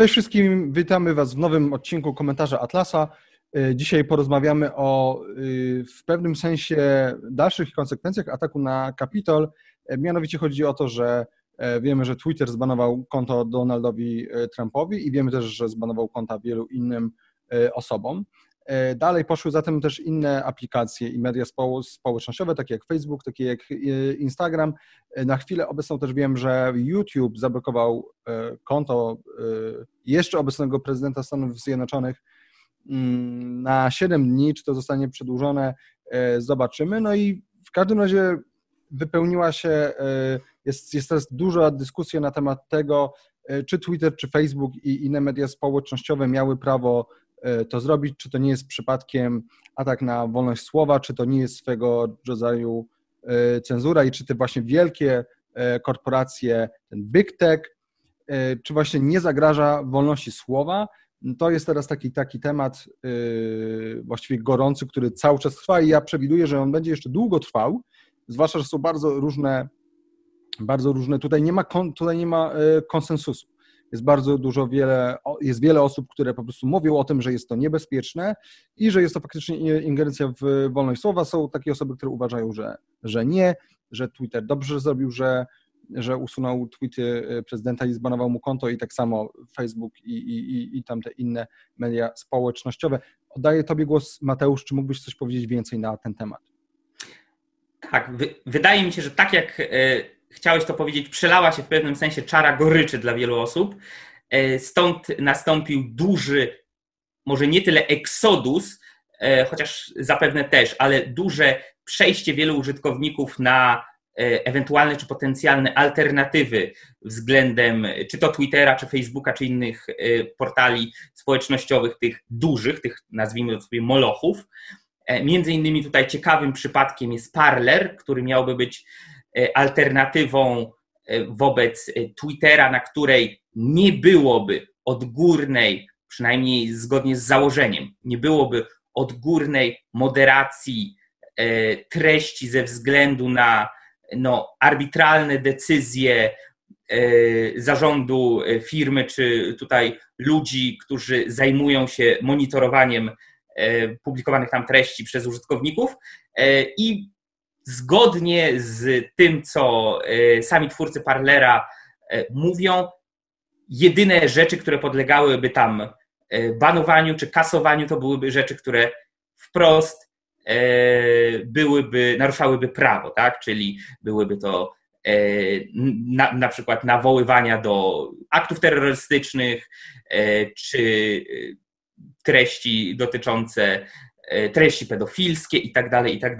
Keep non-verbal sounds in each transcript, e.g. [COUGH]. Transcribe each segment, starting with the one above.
Cześć wszystkim, witamy Was w nowym odcinku komentarza Atlasa. Y, dzisiaj porozmawiamy o y, w pewnym sensie dalszych konsekwencjach ataku na Capitol. Y, mianowicie chodzi o to, że wiemy, że Twitter zbanował konto Donaldowi Trumpowi i wiemy też, że zbanował konta wielu innym osobom. E, dalej poszły zatem też inne aplikacje i media społecznościowe, takie jak Facebook, takie jak e, Instagram. E, na chwilę obecną też wiem, że YouTube zablokował konto jeszcze obecnego prezydenta Stanów Zjednoczonych mm, na 7 dni. Czy to zostanie przedłużone, zobaczymy. No i w każdym razie wypełniła się, jest, jest teraz duża dyskusja na temat tego, czy Twitter, czy Facebook i inne media społecznościowe miały prawo to zrobić, czy to nie jest przypadkiem atak na wolność słowa, czy to nie jest swego rodzaju e, cenzura i czy te właśnie wielkie e, korporacje, ten big tech, czy właśnie nie zagraża wolności słowa. To jest teraz taki, taki temat właściwie gorący, który cały czas trwa i ja przewiduję, że on będzie jeszcze długo trwał, zwłaszcza, że są bardzo różne, bardzo różne, tutaj nie ma, tutaj nie ma konsensusu jest bardzo dużo, wiele, jest wiele osób, które po prostu mówią o tym, że jest to niebezpieczne i że jest to faktycznie ingerencja w wolność słowa. Są takie osoby, które uważają, że, że nie, że Twitter dobrze zrobił, że, że usunął tweety e, prezydenta i zbanował mu konto i tak samo Facebook i, i, i tamte inne media społecznościowe. Oddaję Tobie głos, Mateusz, czy mógłbyś coś powiedzieć więcej na ten temat? Tak, wydaje mi się, że tak jak e, chciałeś to powiedzieć, przelała się w pewnym sensie czara goryczy dla wielu osób. E, stąd nastąpił duży, może nie tyle eksodus, e, chociaż zapewne też, ale duże przejście wielu użytkowników na e, ewentualne czy potencjalne alternatywy względem czy to Twittera, czy Facebooka, czy innych portali społecznościowych, tych dużych, tych nazwijmy sobie molochów. Między innymi tutaj ciekawym przypadkiem jest Parler, który miałby być alternatywą e, wobec e, Twittera, na której nie byłoby odgórnej, przynajmniej zgodnie z założeniem, nie byłoby odgórnej moderacji treści ze względu na no, arbitralne decyzje zarządu firmy, czy tutaj ludzi, którzy zajmują się monitorowaniem publikowanych tam treści przez użytkowników i zgodnie z tym, co e, sami twórcy Parlera e, mówią, jedyne rzeczy, które podlegałyby tam e, banowaniu czy kasowaniu, to byłyby rzeczy, które wprost byłyby, naruszałyby prawo, tak? Czyli byłyby to na, na przykład nawoływania do aktów terrorystycznych, czy treści dotyczące treści pedofilskie i tak dalej, i tak.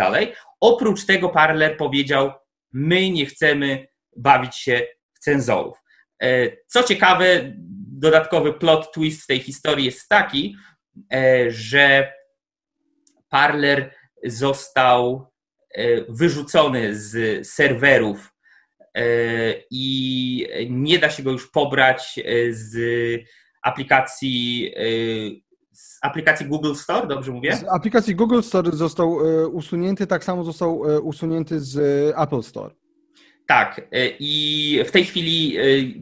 Oprócz tego Parler powiedział, my nie chcemy bawić się w cenzorów. E, co ciekawe, dodatkowy plot twist w tej historii jest taki, e, że Parler został e, wyrzucony z serwerów i nie da się go już pobrać z aplikacji aplikacji Google Store, dobrze mówię? Z aplikacji Google Store został e, usunięty, tak samo został e, usunięty z e, Apple Store. Tak, i w tej chwili,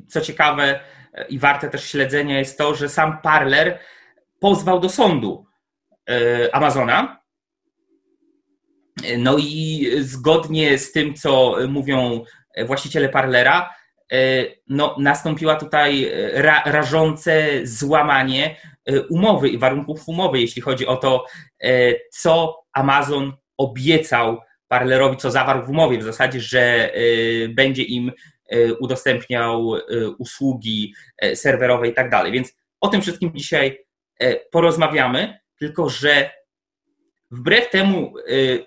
co ciekawe i warte też śledzenia, jest to, że sam Parler pozwał do sądu Amazona. No i zgodnie z tym, co mówią właściciele Parlera, no, nastąpiła tutaj ra, rażące złamanie E, umowy i warunków umowy, jeśli chodzi o to, e, co Amazon obiecał Parlerowi, co zawarł w umowie, w zasadzie, że e, będzie im udostępniał usługi serwerowe i tak dalej. Więc o tym wszystkim dzisiaj porozmawiamy, tylko że wbrew temu,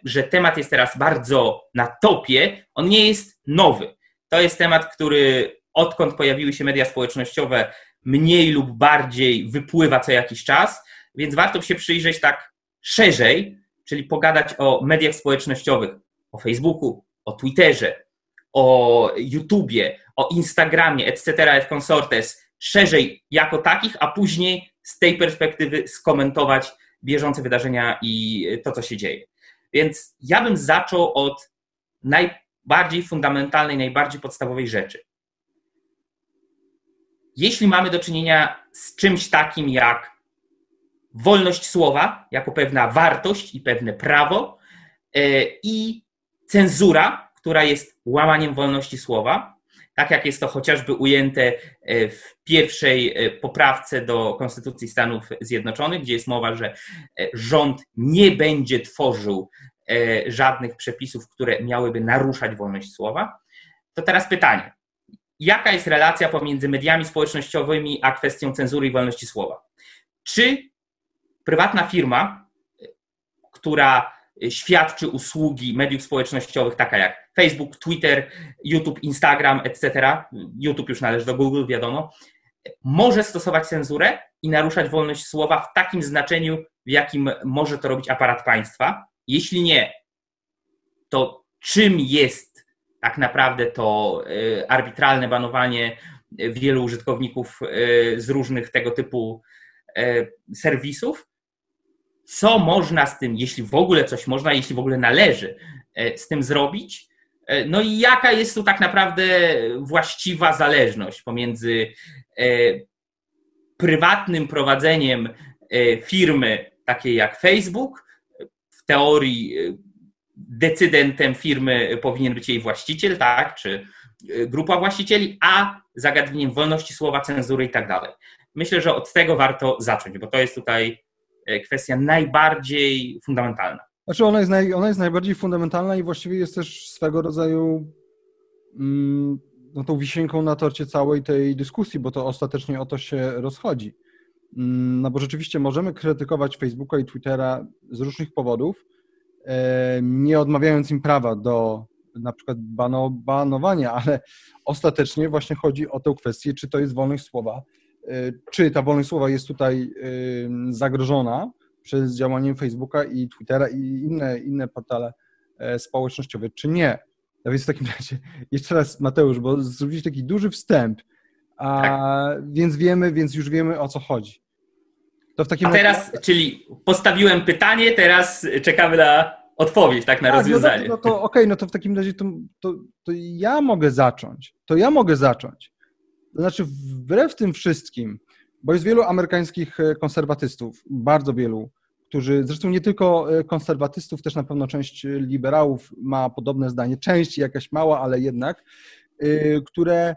że temat jest teraz bardzo na topie, on nie jest nowy. To jest temat, który odkąd pojawiły się media społecznościowe, mniej lub bardziej wypływa co jakiś czas, więc warto się przyjrzeć tak szerzej, czyli pogadać o mediach społecznościowych, o Facebooku, o Twitterze, o YouTubie, o Instagramie, etc., et consortes, szerzej jako takich, a później z tej perspektywy skomentować bieżące wydarzenia i to, co się dzieje. Więc ja bym zaczął od najbardziej fundamentalnej, najbardziej podstawowej rzeczy. jeśli mamy do czynienia z czymś takim jak wolność słowa jako pewna wartość i pewne prawo e, i cenzura, która jest łamaniem wolności słowa, tak jak jest to chociażby ujęte e, w pierwszej e, poprawce do Konstytucji Stanów Zjednoczonych, gdzie jest mowa, że rząd nie będzie tworzył żadnych przepisów, które miałyby naruszać wolność słowa. To teraz pytanie: jaka jest relacja pomiędzy mediami społecznościowymi a kwestią cenzury i wolności słowa? Czy prywatna firma, która świadczy usługi mediów społecznościowych, taka jak Facebook, Twitter, YouTube, Instagram, etc., YouTube już należy do Google, wiadomo, może stosować cenzurę i naruszać wolność słowa w takim znaczeniu, w jakim może to robić aparat państwa. Jeśli nie, to czym jest tak naprawdę to y, arbitralne banowanie wielu użytkowników y, z różnych tego typu serwisów co można z tym, jeśli w ogóle coś można, jeśli w ogóle należy e, z tym zrobić. E, no i jaka jest tu tak naprawdę właściwa zależność pomiędzy e, prywatnym prowadzeniem firmy takiej jak Facebook, w teorii decydentem firmy powinien być jej właściciel, tak, czy grupa właścicieli, a zagadnieniem wolności słowa, cenzury i tak dalej. Myślę, że od tego warto zacząć, bo to jest tutaj E, kwestia najbardziej fundamentalna. Znaczy ona jest, naj, ona jest najbardziej fundamentalna i właściwie jest też swego rodzaju mm, no, tą wisienką na torcie całej tej dyskusji, bo to ostatecznie o to się rozchodzi. Mm, no bo rzeczywiście możemy krytykować Facebooka i Twittera z różnych powodów, e, nie odmawiając im prawa do na przykład bano, banowania, [LAUGHS] ale ostatecznie właśnie chodzi o tę kwestię, czy to jest wolność słowa, Y, czy ta wolność słowa jest tutaj zagrożona przez działanie Facebooka i Twittera i inne, inne portale e, społecznościowe, czy nie. No więc w takim [LAUGHS] razie, jeszcze raz Mateusz, bo zrobiliście taki duży wstęp, a tak. więc wiemy, więc już wiemy o co chodzi. To w takim a teraz, razie... czyli postawiłem pytanie, teraz czekamy na odpowiedź, tak, na tak, rozwiązanie. No to, no to okej, okay, no to w takim razie to, to, to ja mogę zacząć. To ja mogę zacząć. To znaczy, wbrew tym wszystkim, bo jest wielu amerykańskich e, konserwatystów, bardzo wielu, którzy, zresztą nie tylko e, konserwatystów, też na pewno część liberałów ma podobne zdanie, część jakaś mała, ale jednak, e, które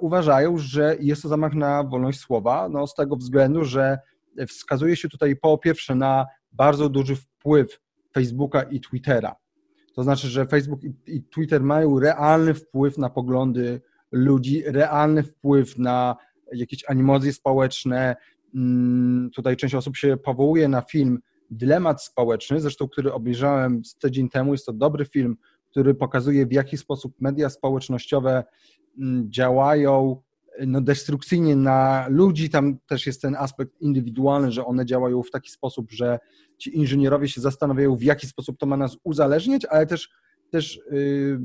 uważają, że jest to zamach na wolność słowa, no z tego względu, że wskazuje się tutaj po pierwsze na bardzo duży wpływ Facebooka i Twittera. To znaczy, że Facebook i Twitter mają realny wpływ na poglądy ludzi, realny wpływ na jakieś animozje społeczne. Mm, tutaj część osób się powołuje na film Dylemat Społeczny, zresztą który obejrzałem tydzień temu. Jest to dobry film, który pokazuje, w jaki sposób media społecznościowe mm, działają no, destrukcyjnie na ludzi. Tam też jest ten aspekt indywidualny, że one działają w taki sposób, że ci inżynierowie się zastanawiają, w jaki sposób to ma nas uzależniać, ale też też y,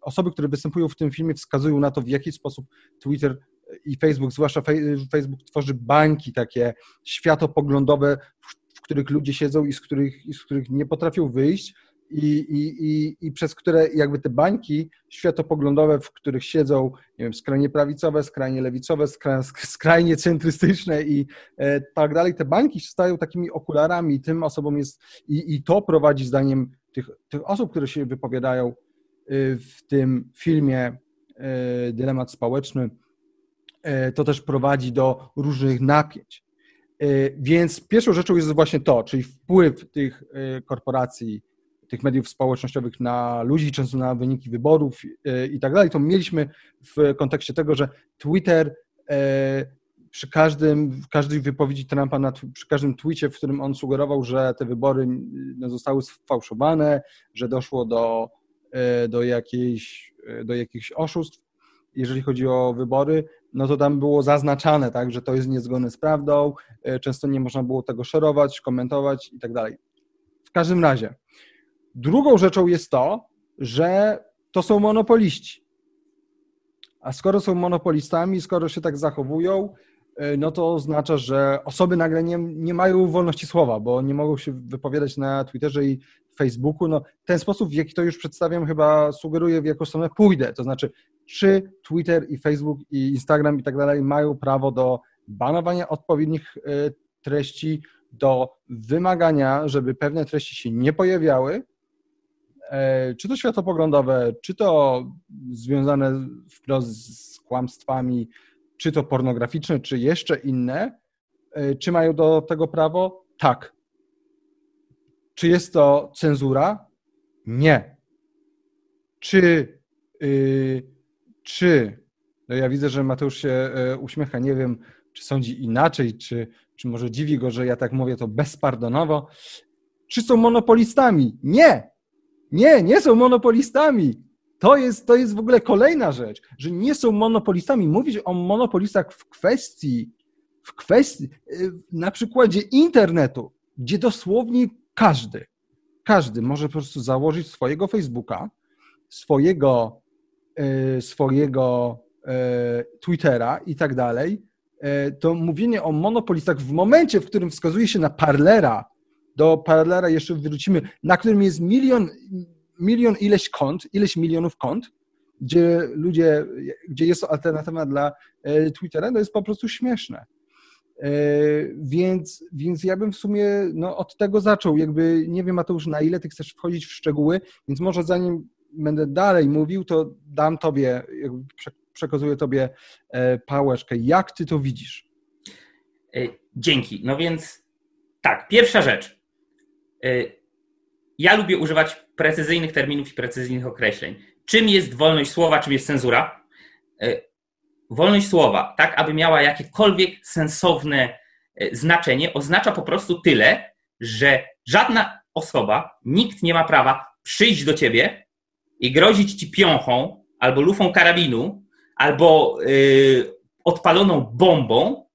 osoby, które występują w tym filmie, wskazują na to, w jaki sposób Twitter i Facebook, zwłaszcza Facebook, tworzy bańki takie światopoglądowe, w których ludzie siedzą i z których, i z których nie potrafią wyjść. I, i, i, i przez które jakby te bańki światopoglądowe, w których siedzą, nie wiem, skrajnie prawicowe, skrajnie lewicowe, skrajnie centrystyczne i e, tak dalej, te bańki stają takimi okularami tym osobom jest, i, i to prowadzi zdaniem tych, tych osób, które się wypowiadają y, w tym filmie y, Dylemat Społeczny, y, to też prowadzi do różnych napięć. Więc pierwszą rzeczą jest właśnie to, czyli wpływ tych korporacji, tych mediów społecznościowych na ludzi, często na wyniki wyborów i tak dalej. To mieliśmy w kontekście tego, że Twitter przy każdym, w każdej wypowiedzi Trumpa, na, przy każdym twicie, w którym on sugerował, że te wybory no, zostały sfałszowane, że doszło do, e, do, jakiejś, e, do jakichś oszustw, jeżeli chodzi o wybory, no to tam było zaznaczane, tak, że to jest niezgodne z prawdą, e, często nie można było tego szerować, komentować i tak dalej. W każdym razie, drugą rzeczą jest to, że to są monopoliści. A skoro są monopolistami, skoro się tak zachowują, E, no to oznacza, że osoby nagle nie, nie mają wolności słowa, bo nie mogą się wypowiadać na Twitterze i Facebooku. No, ten sposób, w jaki to już przedstawiam, chyba sugeruje, w jaką stronę pójdę. To znaczy, czy Twitter i Facebook i Instagram i tak dalej mają prawo do banowania odpowiednich treści, do wymagania, żeby pewne treści się nie pojawiały, e, czy to światopoglądowe, czy to związane wprost z kłamstwami, czy to pornograficzne, czy jeszcze inne, e, czy mają do tego prawo? Tak. Czy jest to cenzura? Nie. Czy, yy, czy, no ja widzę, że Mateusz się uśmiecha, nie wiem, czy sądzi inaczej, czy, czy może dziwi go, że ja tak mówię to bezpardonowo, czy są monopolistami? Nie! Nie, nie są monopolistami. To jest, to jest w ogóle kolejna rzecz, że nie są monopolistami. Mówić o monopolistach w kwestii, w kwestii, y, na przykładzie internetu, gdzie dosłownie każdy, każdy może po prostu założyć swojego Facebooka, swojego, y, swojego y, Twittera i tak dalej, to mówienie o monopolistach w momencie, w którym wskazuje się na Parlera, do Parlera jeszcze wrócimy, na którym jest milion, milion ileś kont, ileś milionów kont, gdzie ludzie, gdzie jest to alternatywa dla e, Twittera, to jest po prostu śmieszne. E, więc, więc ja bym w sumie no, od tego zaczął. Jakby nie wiem, Mateusz, na ile ty chcesz wchodzić w szczegóły, więc może zanim będę dalej mówił, to dam tobie przekazuję Tobie e, pałeczkę. Jak Ty to widzisz? Dzięki. No więc tak, pierwsza rzecz. E, ja lubię używać precyzyjnych terminów i precyzyjnych określeń. Czym jest wolność słowa, czym jest cenzura? Wolność słowa, tak aby miała jakiekolwiek sensowne znaczenie, oznacza po prostu tyle, że żadna osoba, nikt nie ma prawa przyjść do ciebie i grozić ci piąchą albo lufą karabinu albo y, odpaloną bombą,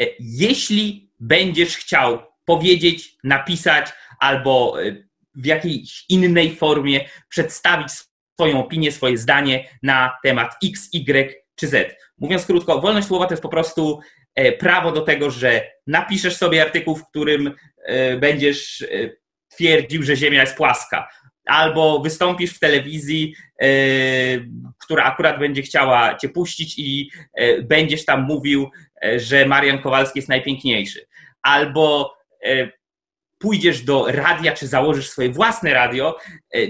e, jeśli będziesz chciał powiedzieć, napisać albo y, w jakiejś innej formie przedstawić swoją opinię, swoje zdanie na temat X, Y czy Z. Mówiąc krótko, wolność słowa to jest po prostu e, prawo do tego, że napiszesz sobie artykuł, w którym e, będziesz twierdził, że Ziemia jest płaska, albo wystąpisz w telewizji, e, która akurat będzie chciała cię puścić i e, będziesz tam mówił, e, że Marian Kowalski jest najpiękniejszy. Albo pójdziesz do radia, czy założysz swoje własne radio,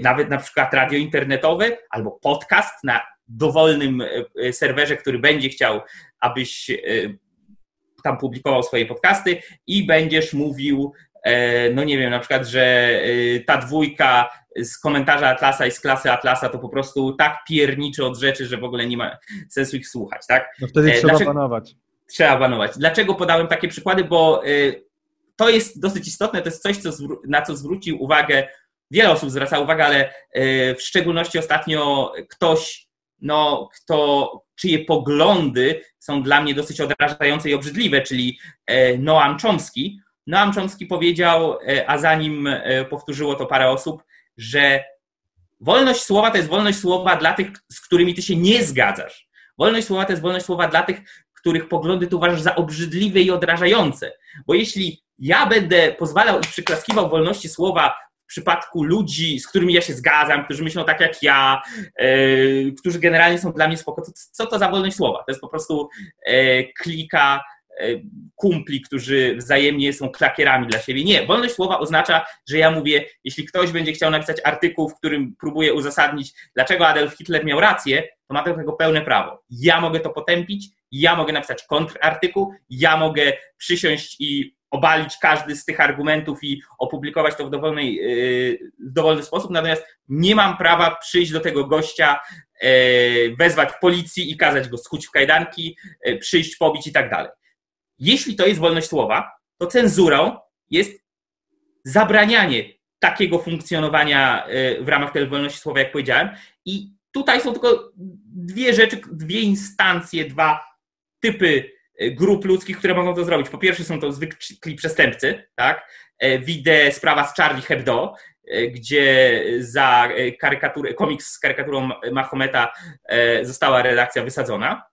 nawet na przykład radio internetowe, albo podcast na dowolnym serwerze, który będzie chciał, abyś tam publikował swoje podcasty i będziesz mówił, no nie wiem, na przykład, że ta dwójka z komentarza Atlasa i z klasy Atlasa to po prostu tak pierniczy od rzeczy, że w ogóle nie ma sensu ich słuchać, tak? No wtedy e, trzeba Dlaczego? banować. Trzeba banować. Dlaczego podałem takie przykłady? Bo y, to jest dosyć istotne, to jest coś, co na co zwrócił uwagę, wiele osób zwraca uwagę, ale y, w szczególności ostatnio ktoś, no, kto, czyje poglądy są dla mnie dosyć odrażające i obrzydliwe, czyli y, Noam Chomsky. Noam Chomsky powiedział, a zanim powtórzyło to parę osób, że wolność słowa to jest wolność słowa dla tych, z którymi ty się nie zgadzasz. Wolność słowa to jest wolność słowa dla tych, których poglądy ty uważasz za obrzydliwe i odrażające. Bo jeśli ja będę pozwalał i przyklaskiwał wolności słowa w przypadku ludzi, z którymi ja się zgadzam, którzy myślą tak jak ja, yy, którzy generalnie są dla mnie spoko, to co to za wolność słowa? To jest po prostu yy, klika E, kumpli, którzy wzajemnie są klakierami dla siebie. Nie, wolność słowa oznacza, że ja mówię, jeśli ktoś będzie chciał napisać artykuł, w którym próbuje uzasadnić, dlaczego Adolf Hitler miał rację, to ma do tego pełne prawo. Ja mogę to potępić, ja mogę napisać kontrartykuł, ja mogę przysiąść i obalić każdy z tych argumentów i opublikować to w, dowolnej, yy, w dowolny sposób, natomiast nie mam prawa przyjść do tego gościa, yy, wezwać policji i kazać go skuć w kajdanki, yy, przyjść, pobić i tak dalej. Jeśli to jest wolność słowa, to cenzurą jest zabranianie takiego funkcjonowania w ramach tej wolności słowa, jak powiedziałem. I tutaj są tylko dwie rzeczy, dwie instancje, dwa typy grup ludzkich, które mogą to zrobić. Po pierwsze są to zwykli przestępcy, tak? E, widzę sprawa z Charlie Hebdo, e, gdzie za karykaturę, komiks z karykaturą Mahometa e, została redakcja wysadzona.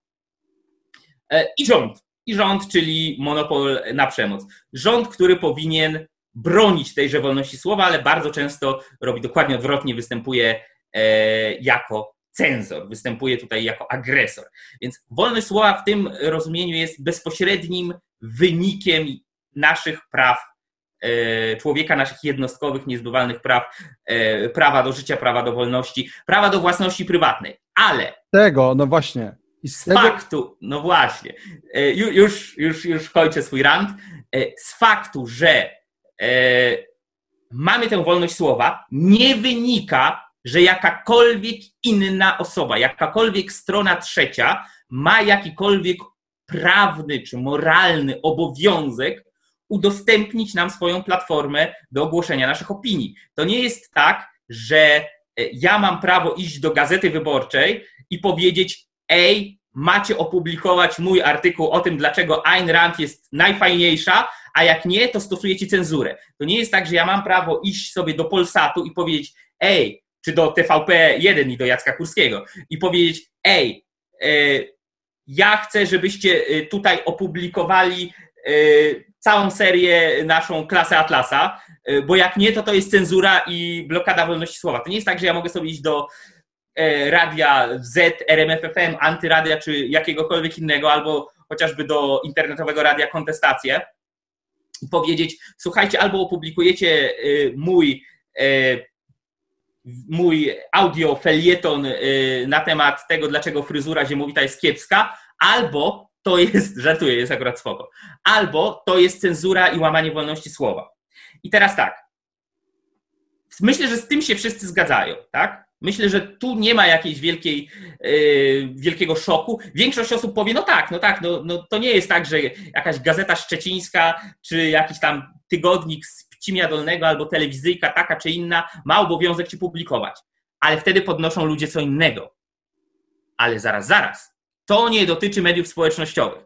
I rząd i rząd, czyli monopol na przemoc. Rząd, który powinien bronić tejże wolności słowa, ale bardzo często robi dokładnie odwrotnie, występuje e, jako cenzor, występuje tutaj jako agresor. Więc wolność słowa w tym rozumieniu jest bezpośrednim wynikiem naszych praw e, człowieka, naszych jednostkowych, niezbywalnych praw, e, prawa do życia, prawa do wolności, prawa do własności prywatnej. Ale. Tego, no właśnie. z tego... faktu, no właśnie, e, już, już, już kończę swój rant. Z faktu, że mamy tę wolność słowa, nie wynika, że jakakolwiek inna osoba, jakakolwiek strona trzecia ma jakikolwiek prawny czy moralny obowiązek udostępnić nam swoją platformę do ogłoszenia naszych opinii. To nie jest tak, że e, ja mam prawo iść do gazety wyborczej i powiedzieć: Ej, macie opublikować mój artykuł o tym, dlaczego Ayn Rand jest najfajniejsza, a jak nie, to stosujecie cenzurę. To nie jest tak, że ja mam prawo iść sobie do Polsatu i powiedzieć: Ej, czy do TVP1 i do Jacka Kurskiego i powiedzieć: Ej, e, ja chcę, żebyście e, tutaj opublikowali całą serię naszą klasę Atlasa, bo jak nie, to to jest cenzura i blokada wolności słowa. To nie jest tak, że ja mogę sobie iść do e, radia Z, RMFFM, antyradia czy jakiegokolwiek innego, albo chociażby do internetowego radia kontestację i powiedzieć, słuchajcie, albo opublikujecie mój mój audio felieton na temat tego, dlaczego fryzura ziemowita jest kiepska, albo to jest, [LAUGHS] żartuję, jest akurat spoko. Albo to jest cenzura i łamanie wolności słowa. I teraz tak. Myślę, że z tym się wszyscy zgadzają, tak? Myślę, że tu nie ma jakiejś wielkiej, yy, wielkiego szoku. Większość osób powie, no tak, no tak, no, no to nie jest tak, że jakaś gazeta szczecińska, czy jakiś tam tygodnik z Pcimia Dolnego, albo telewizyjka taka czy inna ma obowiązek ci publikować. Ale wtedy podnoszą ludzie co innego. Ale zaraz, zaraz to nie dotyczy mediów społecznościowych.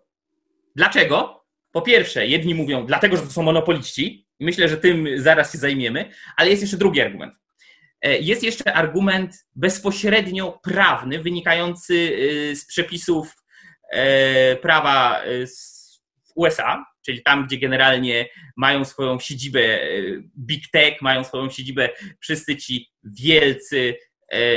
Dlaczego? Po pierwsze, jedni mówią, dlatego, że to są monopoliści, myślę, że tym zaraz się zajmiemy, ale jest jeszcze drugi argument. E, jest jeszcze argument bezpośrednio prawny, wynikający y, z przepisów e, prawa y, USA, czyli tam, gdzie generalnie mają swoją siedzibę e, big tech, mają swoją siedzibę wszyscy ci wielcy,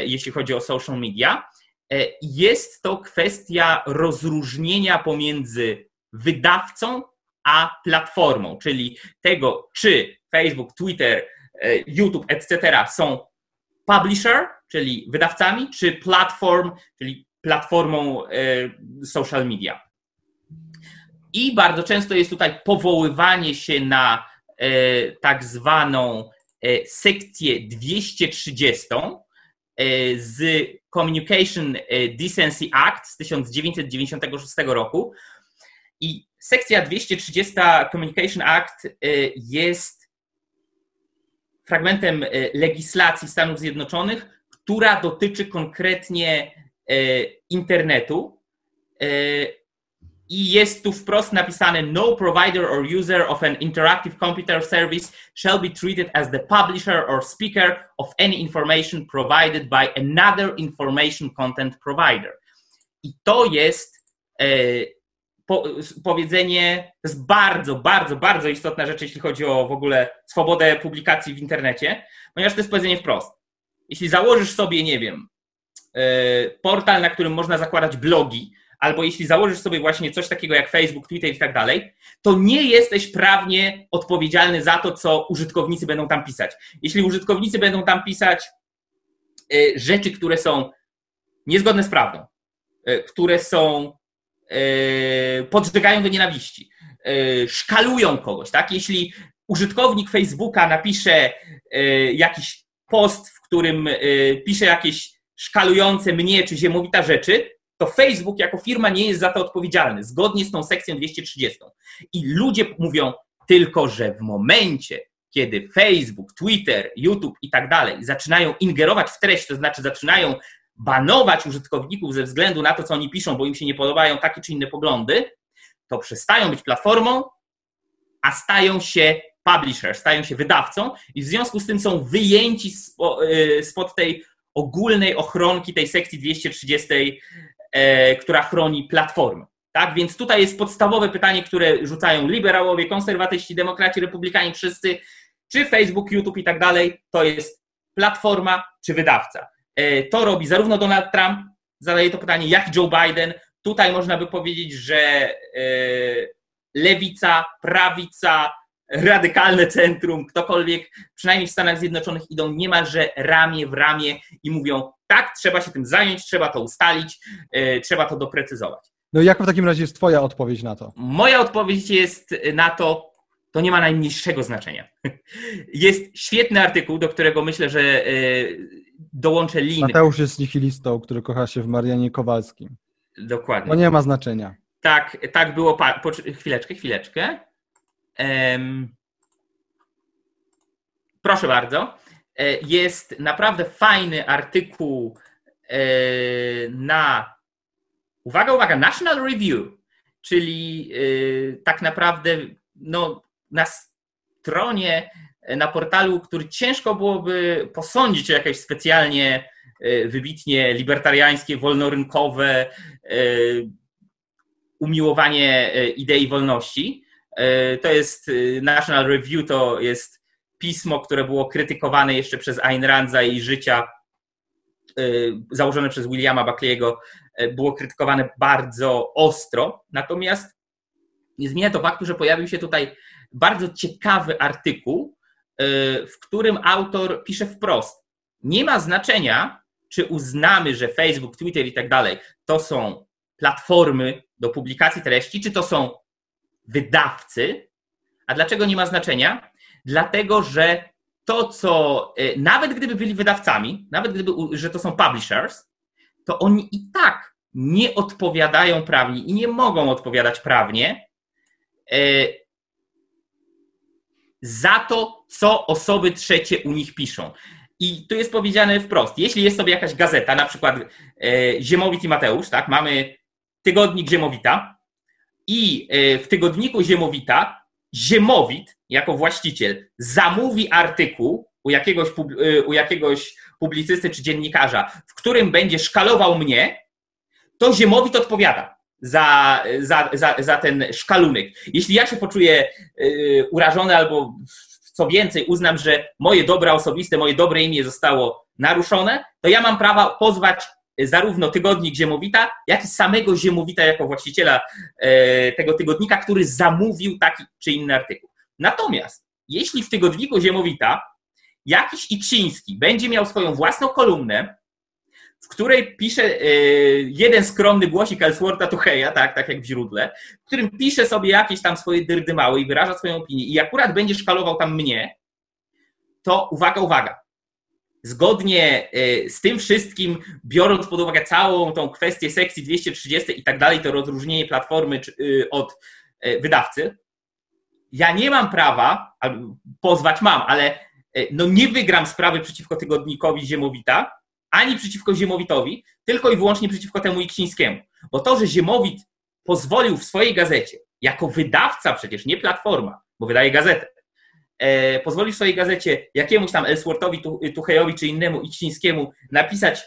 jeśli chodzi o social media. E, jest to kwestia rozróżnienia pomiędzy wydawcą a platformą, czyli tego, czy Facebook, Twitter, e, YouTube, etc. są publisher, czyli wydawcami, czy platform, czyli platformą e, social media. I bardzo często jest tutaj powoływanie się na tak zwaną sekcję 230 z Communication e, Decency Act z 1996 roku. I sekcja 230 Communication Act e, jest fragmentem e, legislacji Stanów Zjednoczonych, która dotyczy konkretnie internetu i jest tu wprost napisane no provider or user of an interactive computer service shall be treated as the publisher or speaker of any information provided by another information content provider. I to jest e, po, powiedzenie, to jest bardzo, bardzo, bardzo istotna rzecz, jeśli chodzi o w ogóle swobodę publikacji w internecie, ponieważ to jest powiedzenie wprost. Jeśli założysz sobie, nie wiem, e, portal, na którym można zakładać blogi, albo jeśli założysz sobie właśnie coś takiego jak Facebook, Twitter i tak dalej, to nie jesteś prawnie odpowiedzialny za to, co użytkownicy będą tam pisać. Jeśli użytkownicy będą tam pisać y, rzeczy, które są niezgodne z prawdą, y, które są y, podżegają do nienawiści, szkalują kogoś, tak? Jeśli użytkownik Facebooka napisze jakiś post, w którym pisze jakieś szkalujące mnie czy ziemowita rzeczy, to Facebook jako firma nie jest za to odpowiedzialny, zgodnie z tą sekcją 230. I ludzie mówią tylko, że w momencie, kiedy Facebook, Twitter, YouTube i tak dalej zaczynają ingerować w treść, to znaczy zaczynają banować użytkowników ze względu na to, co oni piszą, bo im się nie podobają takie czy inne poglądy, to przestają być platformą, a stają się publisher, stają się wydawcą i w związku z tym są wyjęci y, spod tej ogólnej ochronki tej sekcji 230 E, która chroni platformę. Tak? Więc tutaj jest podstawowe pytanie, które rzucają liberałowie, konserwatyści, demokraci, republikanie, wszyscy, czy Facebook, YouTube i tak dalej, to jest platforma czy wydawca. To robi zarówno Donald Trump, zadaje to pytanie, jak Joe Biden. Tutaj można by powiedzieć, że lewica, prawica, radykalne centrum, ktokolwiek, przynajmniej w Stanach Zjednoczonych, idą niemalże ramię w ramię i mówią: tak, trzeba się tym zająć, trzeba to ustalić, trzeba to doprecyzować. No jaka w takim razie jest Twoja odpowiedź na to? Moja odpowiedź jest na to, to nie ma najmniejszego znaczenia. [LAUGHS] Jest świetny artykuł, do którego myślę, że e, dołączę link. Mateusz jest nihilistą, który kocha się w Marianie Kowalskim. Dokładnie. To nie ma znaczenia. Tak, tak było. Po... Chwileczkę, chwileczkę. Um... Proszę bardzo. E, jest naprawdę fajny artykuł e, na Uwaga, uwaga, National Review, czyli yy, tak naprawdę no, na stronie, na portalu, który ciężko byłoby posądzić o jakieś specjalnie wybitnie libertariańskie, wolnorynkowe umiłowanie idei wolności. To jest National Review, to jest pismo, które było krytykowane jeszcze przez Ayn Randza i życia założone przez Williama Buckley'ego E, było krytykowane bardzo ostro. Natomiast nie zmienia to faktu, że pojawił się tutaj bardzo ciekawy artykuł, e, w którym autor pisze wprost: Nie ma znaczenia, czy uznamy, że Facebook, Twitter i tak dalej to są platformy do publikacji treści, czy to są wydawcy. A dlaczego nie ma znaczenia? Dlatego, że to, co e, nawet gdyby byli wydawcami, nawet gdyby, że to są publishers, to oni i tak nie odpowiadają prawnie i nie mogą odpowiadać prawnie e, za to, co osoby trzecie u nich piszą. I tu jest powiedziane wprost, jeśli jest sobie jakaś gazeta, na przykład e, Ziemowit i Mateusz, tak, mamy tygodnik Ziemowita i w tygodniku Ziemowita Ziemowit jako właściciel zamówi artykuł u jakiegoś, u jakiegoś publicysty czy dziennikarza, w którym będzie szkalował mnie, to Ziemowit odpowiada za, za, za, za ten szkalunek. Jeśli ja się poczuję yy, urażony albo co więcej uznam, że moje dobra osobiste, moje dobre imię zostało naruszone, to ja mam prawo pozwać zarówno tygodnik Ziemowita, jak i samego Ziemowita jako właściciela yy, tego tygodnika, który zamówił taki czy inny artykuł. Natomiast jeśli w tygodniku Ziemowita jakiś Iksiński będzie miał swoją własną kolumnę, w której pisze e, jeden skromny głosik Ellswortha Tucheja, tak, tak jak w źródle, w którym pisze sobie jakieś tam swoje dyrdymały i wyraża swoją opinię i akurat będzie szkalował tam mnie, to uwaga, uwaga. Zgodnie e, z tym wszystkim, biorąc pod uwagę całą tą kwestię sekcji 230 i tak dalej, to rozróżnienie platformy e, od wydawcy, ja nie mam prawa, pozwać mam, ale E, no nie wygram sprawy przeciwko tygodnikowi Ziemowita, ani przeciwko Ziemowitowi, tylko i wyłącznie przeciwko temu Iksińskiemu. Bo to, że Ziemowit pozwolił w swojej gazecie, jako wydawca przecież, nie platforma, bo wydaje gazetę, e, pozwolił w swojej gazecie jakiemuś tam Ellsworthowi, Tuchejowi czy innemu Iksińskiemu napisać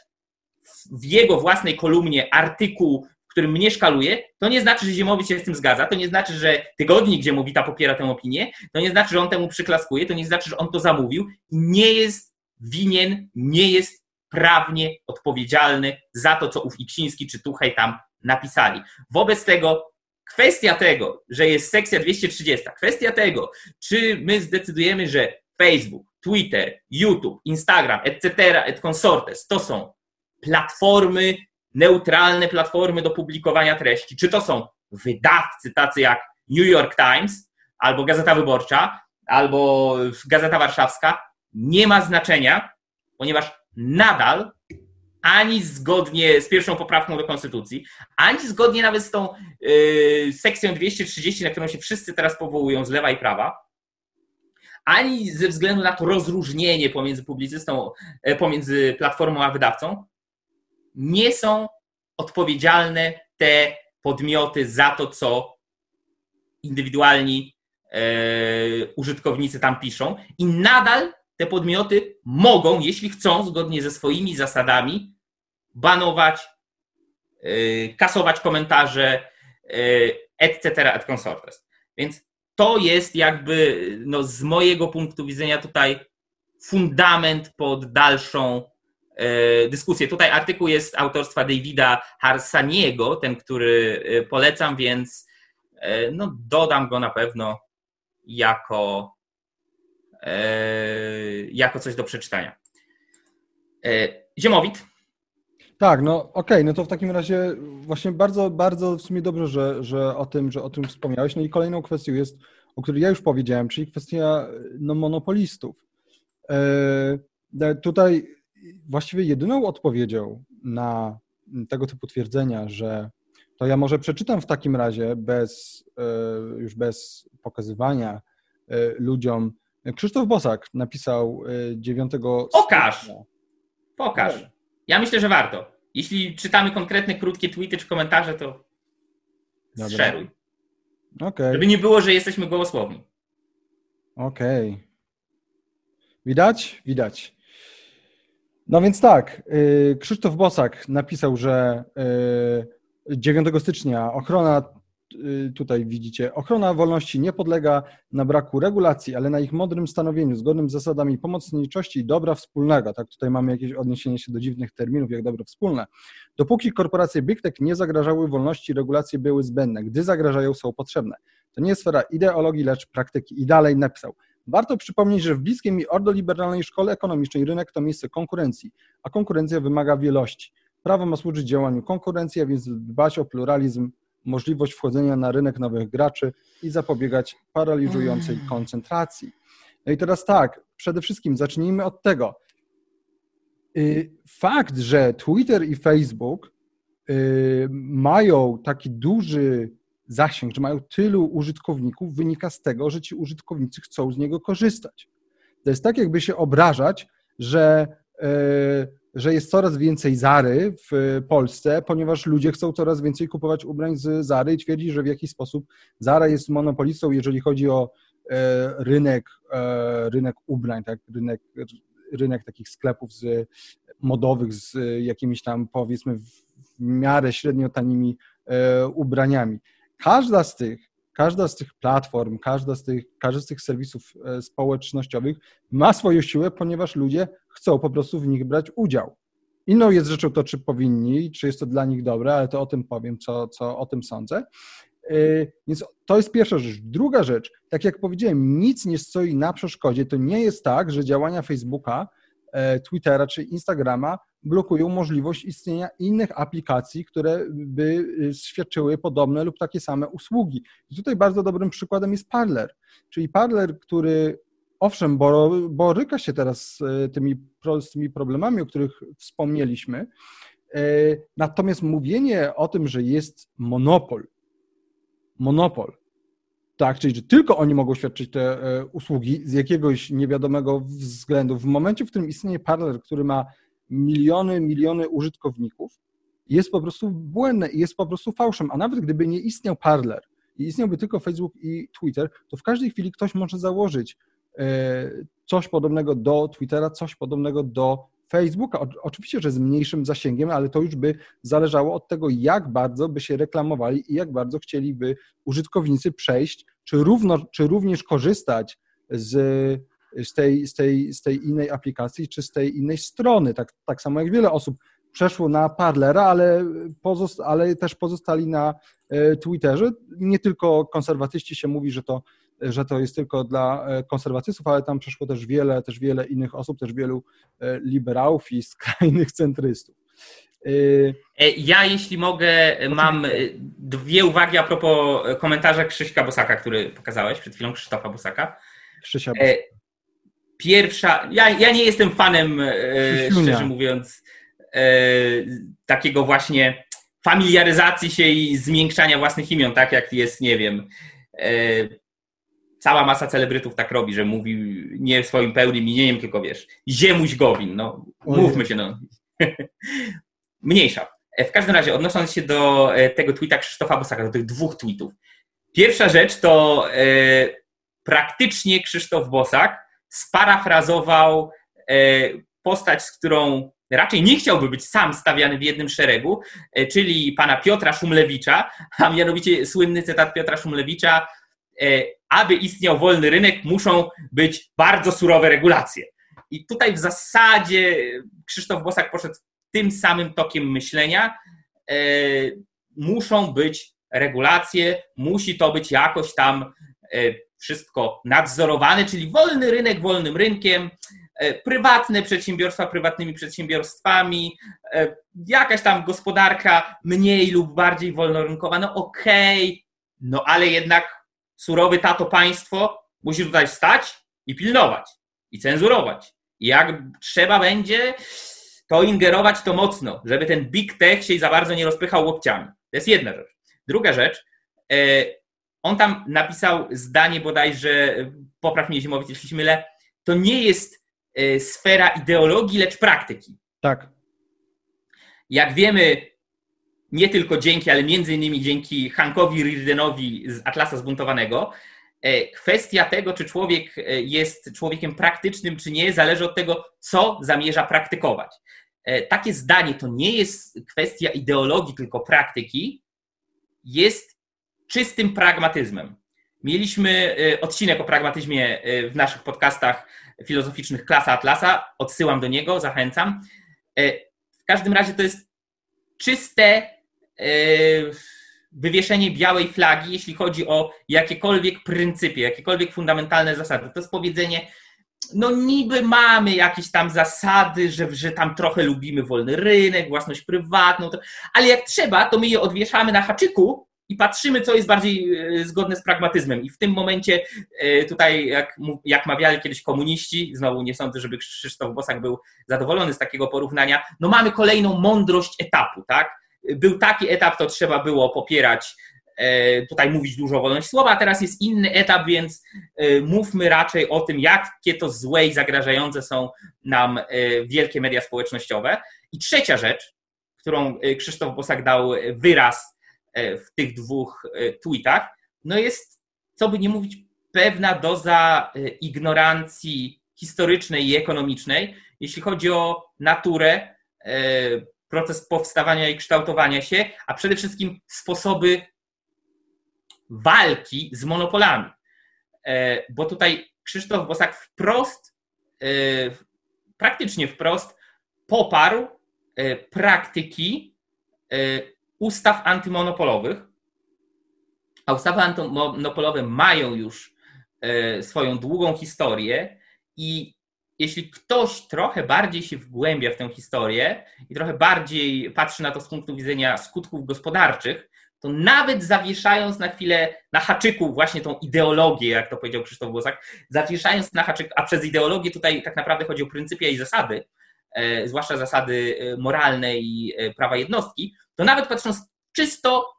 w jego własnej kolumnie artykuł którym mnie szkaluje, to nie znaczy, że Ziemowit się z tym zgadza, to nie znaczy, że tygodnik Ziemowita popiera tę opinię, to nie znaczy, że on temu przyklaskuje, to nie znaczy, że on to zamówił. Nie jest winien, nie jest prawnie odpowiedzialny za to, co ów Iksiński czy Tuchaj tam napisali. Wobec tego kwestia tego, że jest sekcja 230, kwestia tego, czy my zdecydujemy, że Facebook, Twitter, YouTube, Instagram, etc., et consortes to są platformy neutralne platformy do publikowania treści. Czy to są wydawcy tacy jak New York Times, albo Gazeta Wyborcza, albo Gazeta Warszawska, nie ma znaczenia, ponieważ nadal ani zgodnie z pierwszą poprawką do Konstytucji, ani zgodnie nawet z tą yy, sekcją 230, na którą się wszyscy teraz powołują z lewa i prawa, ani ze względu na to rozróżnienie pomiędzy publicystą, e, pomiędzy platformą a wydawcą, nie są odpowiedzialne te podmioty za to, co indywidualni e, użytkownicy tam piszą i nadal te podmioty mogą, jeśli chcą, zgodnie ze swoimi zasadami, banować, e, kasować komentarze, e, etc., et consortes. Więc to jest jakby no, z mojego punktu widzenia tutaj fundament pod dalszą dyskusję. Tutaj artykuł jest autorstwa Davida Harsaniego, ten, który polecam, więc no, dodam go na pewno jako, jako coś do przeczytania. Ziemowit. Tak, no okej, okay, no to w takim razie właśnie bardzo, bardzo w sumie dobrze, że, że, o tym, że o tym wspomniałeś. No i kolejną kwestią jest, o której ja już powiedziałem, czyli kwestia no, monopolistów. E, tutaj właściwie jedyną odpowiedzią na tego typu twierdzenia, że to ja może przeczytam w takim razie bez, e, już bez pokazywania e, ludziom. Krzysztof Bosak napisał 9 Pokaż! Pokaż. Ja myślę, że warto. Jeśli czytamy konkretne, krótkie tweety czy komentarze, to Dobra. szeruj. Okay. Żeby nie było, że jesteśmy gołosłowni. Okej. Okay. Widać? Widać. No więc tak, y, Krzysztof Bosak napisał, że 9 y, stycznia ochrona Y, tutaj widzicie, ochrona wolności nie podlega na braku regulacji, ale na ich mądrym stanowieniu, zgodnym z zasadami pomocniczości i dobra wspólnego. Tak, tutaj mamy jakieś odniesienie się do dziwnych terminów, jak dobro wspólne. Dopóki korporacje Big Tech nie zagrażały wolności, regulacje były zbędne. Gdy zagrażają, są potrzebne. To nie jest sfera ideologii, lecz praktyki. I dalej napisał. Warto przypomnieć, że w bliskiej mi ordoliberalnej szkole ekonomicznej rynek to miejsce konkurencji, a konkurencja wymaga wielości. Prawo ma służyć działaniu konkurencji, a więc dbać o pluralizm możliwość wchodzenia na rynek nowych graczy i zapobiegać paraliżującej mm. koncentracji. No i teraz tak, przede wszystkim zacznijmy od tego. Y, fakt, że Twitter i Facebook y, mają taki duży zasięg, że mają tylu użytkowników, wynika z tego, że ci użytkownicy chcą z niego korzystać. To jest tak, jakby się obrażać, że y, że jest coraz więcej Zary w Polsce, ponieważ ludzie chcą coraz więcej kupować ubrań z Zary i twierdzi, że w jakiś sposób Zara jest monopolistą, jeżeli chodzi o e, rynek, e, rynek ubrań, tak? rynek, rynek takich sklepów z, modowych z jakimiś tam powiedzmy w miarę średnio tanimi e, ubraniami. Każda z tych każda z tych platform, każda z tych, każdy z tych serwisów e, społecznościowych ma swoją siłę, ponieważ ludzie chcą po prostu w nich brać udział. Inną jest rzeczą to, czy powinni, czy jest to dla nich dobre, ale to o tym powiem, co, co o tym sądzę. E, więc to jest pierwsza rzecz. Druga rzecz, tak jak powiedziałem, nic nie stoi na przeszkodzie. To nie jest tak, że działania Facebooka, e, Twittera czy Instagrama blokują możliwość istnienia innych aplikacji, które by y, świadczyły podobne lub takie same usługi. I tutaj bardzo dobrym przykładem jest Parler, czyli Parler, który owszem, boryka się teraz z y, tymi, z tymi problemami, o których wspomnieliśmy, y, natomiast mówienie o tym, że jest monopol, monopol, tak, czyli że tylko oni mogą świadczyć te usługi z jakiegoś niewiadomego względu. W momencie, w którym istnieje Parler, który ma miliony, miliony użytkowników, jest po prostu błędne i jest po prostu fałszem. A nawet gdyby nie istniał Parler i istniałby tylko Facebook i Twitter, to w każdej chwili ktoś może założyć e, coś podobnego do Twittera, coś podobnego do Facebooka. Oczywiście, że z mniejszym zasięgiem, ale to już by zależało od tego, jak bardzo by się reklamowali i jak bardzo chcieliby użytkownicy przejść, czy, równo, czy również korzystać z z tej, z tej, z tej innej aplikacji czy z tej innej strony. Tak, tak samo jak wiele osób przeszło na Parlera, ale, pozost ale też pozostali na e, Twitterze. Nie tylko konserwatyści się mówi, że to, że to jest tylko dla e, konserwatystów, ale tam przeszło też wiele, też wiele innych osób, też wielu e, liberałów i skrajnych centrystów. Ja, jeśli mogę, mam dwie uwagi a propos komentarza Krzyśka Bosaka, który pokazałeś przed chwilą, Krzysztofa Bosaka. Krzysia Bosaka pierwsza. Ja, ja nie jestem fanem, e, szczerze mówiąc, e, takiego właśnie familiaryzacji się i zmiękczania własnych imion, tak jak jest, nie wiem. E, cała masa celebrytów tak robi, że mówi nie swoim pełnym imieniem, tylko wiesz, Ziemuś Gowin. No, mówmy się, no. [LAUGHS] Mniejsza. W każdym razie, odnosząc się do tego tweeta Krzysztofa Bosaka, do tych dwóch tweetów. Pierwsza rzecz to praktycznie Krzysztof Bosak sparafrazował e, postać, z którą raczej nie chciałby być sam stawiany w jednym szeregu, e, czyli pana Piotra Szumlewicza, a mianowicie słynny cytat Piotra Szumlewicza, e, aby istniał wolny rynek, muszą być bardzo surowe regulacje. I tutaj w zasadzie Krzysztof Bosak poszedł tym samym tokiem myślenia. Muszą być regulacje, musi to być jakoś tam wszystko nadzorowane, czyli wolny rynek wolnym rynkiem, e, prywatne przedsiębiorstwa prywatnymi przedsiębiorstwami, jakaś tam gospodarka mniej lub bardziej wolnorynkowa, no okej, okay, no ale jednak surowy tato państwo musi tutaj stać i pilnować, i cenzurować. I jak trzeba będzie, to ingerować to mocno, żeby ten big tech się za bardzo nie rozpychał łokciami. To jest jedna rzecz. Druga rzecz, e, on tam napisał zdanie bodajże, popraw mnie Zimowicz, jeśli się mylę, to nie jest e, sfera ideologii, lecz praktyki. Tak. Jak wiemy, nie tylko dzięki, ale między innymi dzięki Hankowi Rirdenowi z Atlasa Zbuntowanego, e, kwestia tego, czy człowiek jest człowiekiem praktycznym, czy nie, zależy od tego, co zamierza praktykować. Takie zdanie to nie jest kwestia ideologii, tylko praktyki, jest czystym pragmatyzmem. Mieliśmy y, odcinek o pragmatyzmie y, w naszych podcastach filozoficznych Klasa Atlasa. Odsyłam do niego, zachęcam. Y, w każdym razie to jest czyste wywieszenie białej flagi, jeśli chodzi o jakiekolwiek pryncypie, jakiekolwiek fundamentalne zasady. To jest powiedzenie, no niby mamy jakieś tam zasady, że, że tam trochę lubimy wolny rynek, własność prywatną, ale jak trzeba, to my je odwieszamy na haczyku i patrzymy, co jest bardziej e, zgodne z pragmatyzmem. I w tym momencie e, tutaj, jak, jak mawiali kiedyś komuniści, znowu nie sądzę, żeby Krzysztof Bosak był zadowolony z takiego porównania, no mamy kolejną mądrość etapu, tak? Był taki etap, to trzeba było popierać E, tutaj mówić dużo o wolności słowa, a teraz jest inny etap, więc mówmy raczej o tym, jakie to złe i zagrażające są nam wielkie media społecznościowe. I trzecia rzecz, którą Krzysztof Bosak dał wyraz w tych dwóch tweetach, no jest, co by nie mówić, pewna doza ignorancji historycznej i ekonomicznej, jeśli chodzi o naturę, proces powstawania i kształtowania się, a przede wszystkim sposoby walki z monopolami. E, bo tutaj Krzysztof Bosak wprost, e, praktycznie wprost poparł e, praktyki ustaw antymonopolowych, a ustawy antymonopolowe mają już swoją długą historię i jeśli ktoś trochę bardziej się wgłębia w tę historię i trochę bardziej patrzy na to z punktu widzenia skutków gospodarczych, to nawet zawieszając na chwilę na haczyku właśnie tą ideologię, jak to powiedział Krzysztof Bosak, zawieszając na haczyk, a przez ideologię tutaj tak naprawdę chodzi o pryncypia i zasady, e, zwłaszcza zasady e, moralne i e, prawa jednostki, to nawet patrząc czysto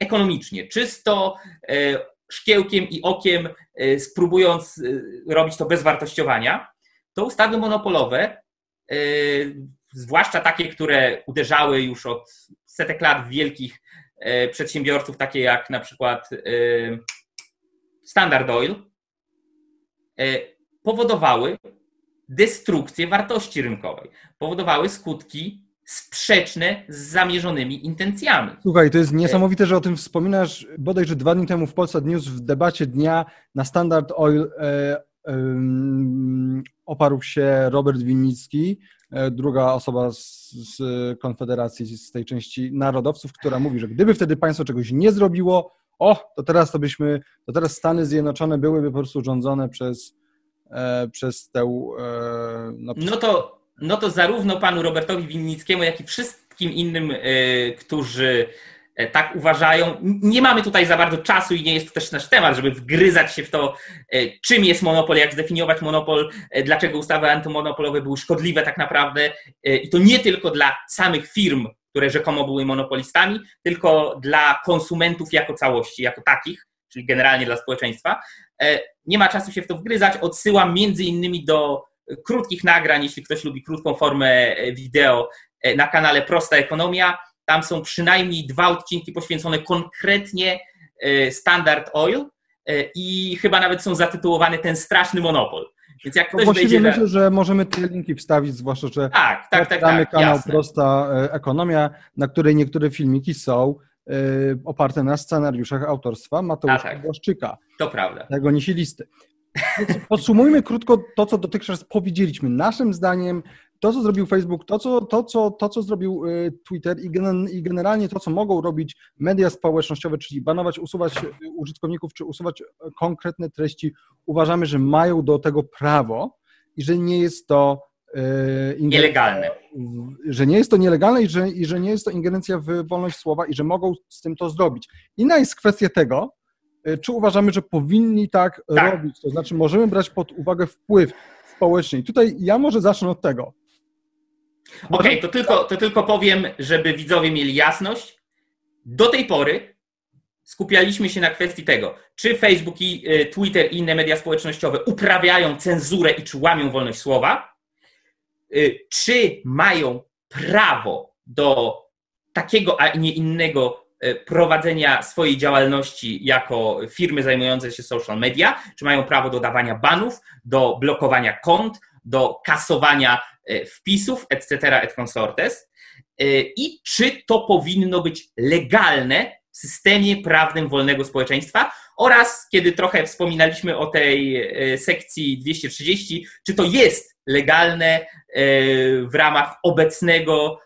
ekonomicznie, czysto szkiełkiem i okiem, spróbując robić to bez wartościowania, to ustawy monopolowe, zwłaszcza takie, które uderzały już od setek lat w wielkich E, przedsiębiorców, takie jak na przykład e, Standard Oil, e, powodowały destrukcję wartości rynkowej, powodowały skutki sprzeczne z zamierzonymi intencjami. Słuchaj, to jest niesamowite, że o tym wspominasz. Bodajże dwa dni temu w Polsat News w debacie dnia na Standard Oil e, e, oparł się Robert Winnicki, E, druga osoba z, z, Konfederacji, z tej części narodowców, która mówi, że gdyby wtedy państwo czegoś nie zrobiło, o, to teraz to byśmy, to teraz Stany Zjednoczone byłyby po prostu rządzone przez, e, przez tę... E, no, no, to, no to zarówno panu Robertowi Winnickiemu, jak i wszystkim innym, e, którzy E, tak uważają. Nie mamy tutaj za bardzo czasu i nie jest to też nasz temat, żeby wgryzać się w to, e, czym jest monopol, jak zdefiniować monopol, e, dlaczego ustawy antymonopolowe były szkodliwe tak naprawdę. I to nie tylko dla samych firm, które rzekomo były monopolistami, tylko dla konsumentów jako całości, jako takich, czyli generalnie dla społeczeństwa. Nie ma czasu się w to wgryzać. Odsyłam między innymi do krótkich nagrań, jeśli ktoś lubi krótką formę wideo na kanale Prosta Ekonomia tam są przynajmniej dwa odcinki poświęcone konkretnie e, Standard Oil e, i chyba nawet są zatytułowane Ten straszny monopol. Więc jak ktoś Właściwie myślę, że możemy te linki wstawić, zwłaszcza, że tak, tak, tak, tak, kanał jasne. Prosta e, Ekonomia, na której niektóre filmiki są oparte na scenariuszach autorstwa Mateusza tak. Błaszczyka. To prawda. Tego nisi listy. Podsumujmy krótko to, co dotychczas powiedzieliśmy. Naszym zdaniem to, co zrobił Facebook, to, co, to, co, to, co zrobił y, Twitter i generalnie to, co mogą robić media społecznościowe, czyli banować, usuwać użytkowników, czy usuwać konkretne treści, uważamy, że mają do tego prawo i że nie jest to y, nielegalne. Że nie jest to nielegalne i że, i że nie jest to ingerencja w wolność słowa i że mogą z tym to zrobić. Inna jest kwestia tego, y, czy uważamy, że powinni tak, tak. robić. To znaczy, możemy brać pod uwagę wpływ społeczny. I tutaj ja może zacznę od tego. Okej, okay, to, tylko, to tylko powiem, żeby widzowie mieli jasność. Do tej pory skupialiśmy się na kwestii tego, czy Facebook, i y, Twitter i inne media społecznościowe uprawiają cenzurę i czy łamią wolność słowa, czy mają prawo do takiego, a nie innego y, prowadzenia swojej działalności jako firmy zajmujące się social media, czy mają prawo do dawania banów, do blokowania kont, do kasowania E, wpisów, etc., et consortes, i czy to powinno być legalne w systemie prawnym wolnego społeczeństwa oraz, kiedy trochę wspominaliśmy o tej sekcji 230, czy to jest legalne w ramach obecnego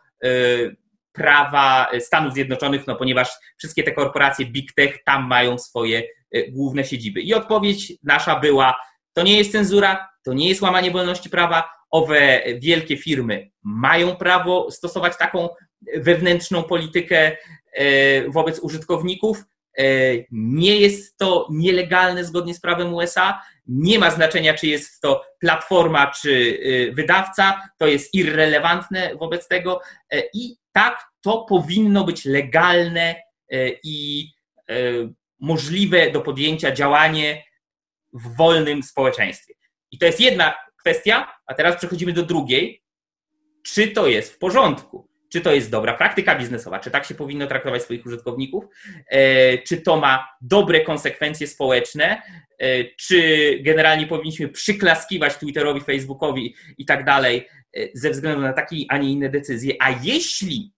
prawa Stanów Zjednoczonych, no ponieważ wszystkie te korporacje Big Tech tam mają swoje główne siedziby. I odpowiedź nasza była, to nie jest cenzura, to nie jest łamanie wolności prawa, owe wielkie firmy mają prawo stosować taką wewnętrzną politykę e, wobec użytkowników. E, nie jest to nielegalne zgodnie z prawem USA. Nie ma znaczenia, czy jest to platforma, czy e, wydawca. To jest irrelevantne wobec tego. I tak, to powinno być legalne i możliwe do podjęcia działanie w wolnym społeczeństwie. I to jest jedna kwestia, a teraz przechodzimy do drugiej. Czy to jest w porządku? Czy to jest dobra praktyka biznesowa? Czy tak się powinno traktować swoich użytkowników? E, czy to ma dobre konsekwencje społeczne? E, czy generalnie powinniśmy przyklaskiwać Twitterowi, Facebookowi i tak dalej e, ze względu na takie, a nie inne decyzje? A jeśli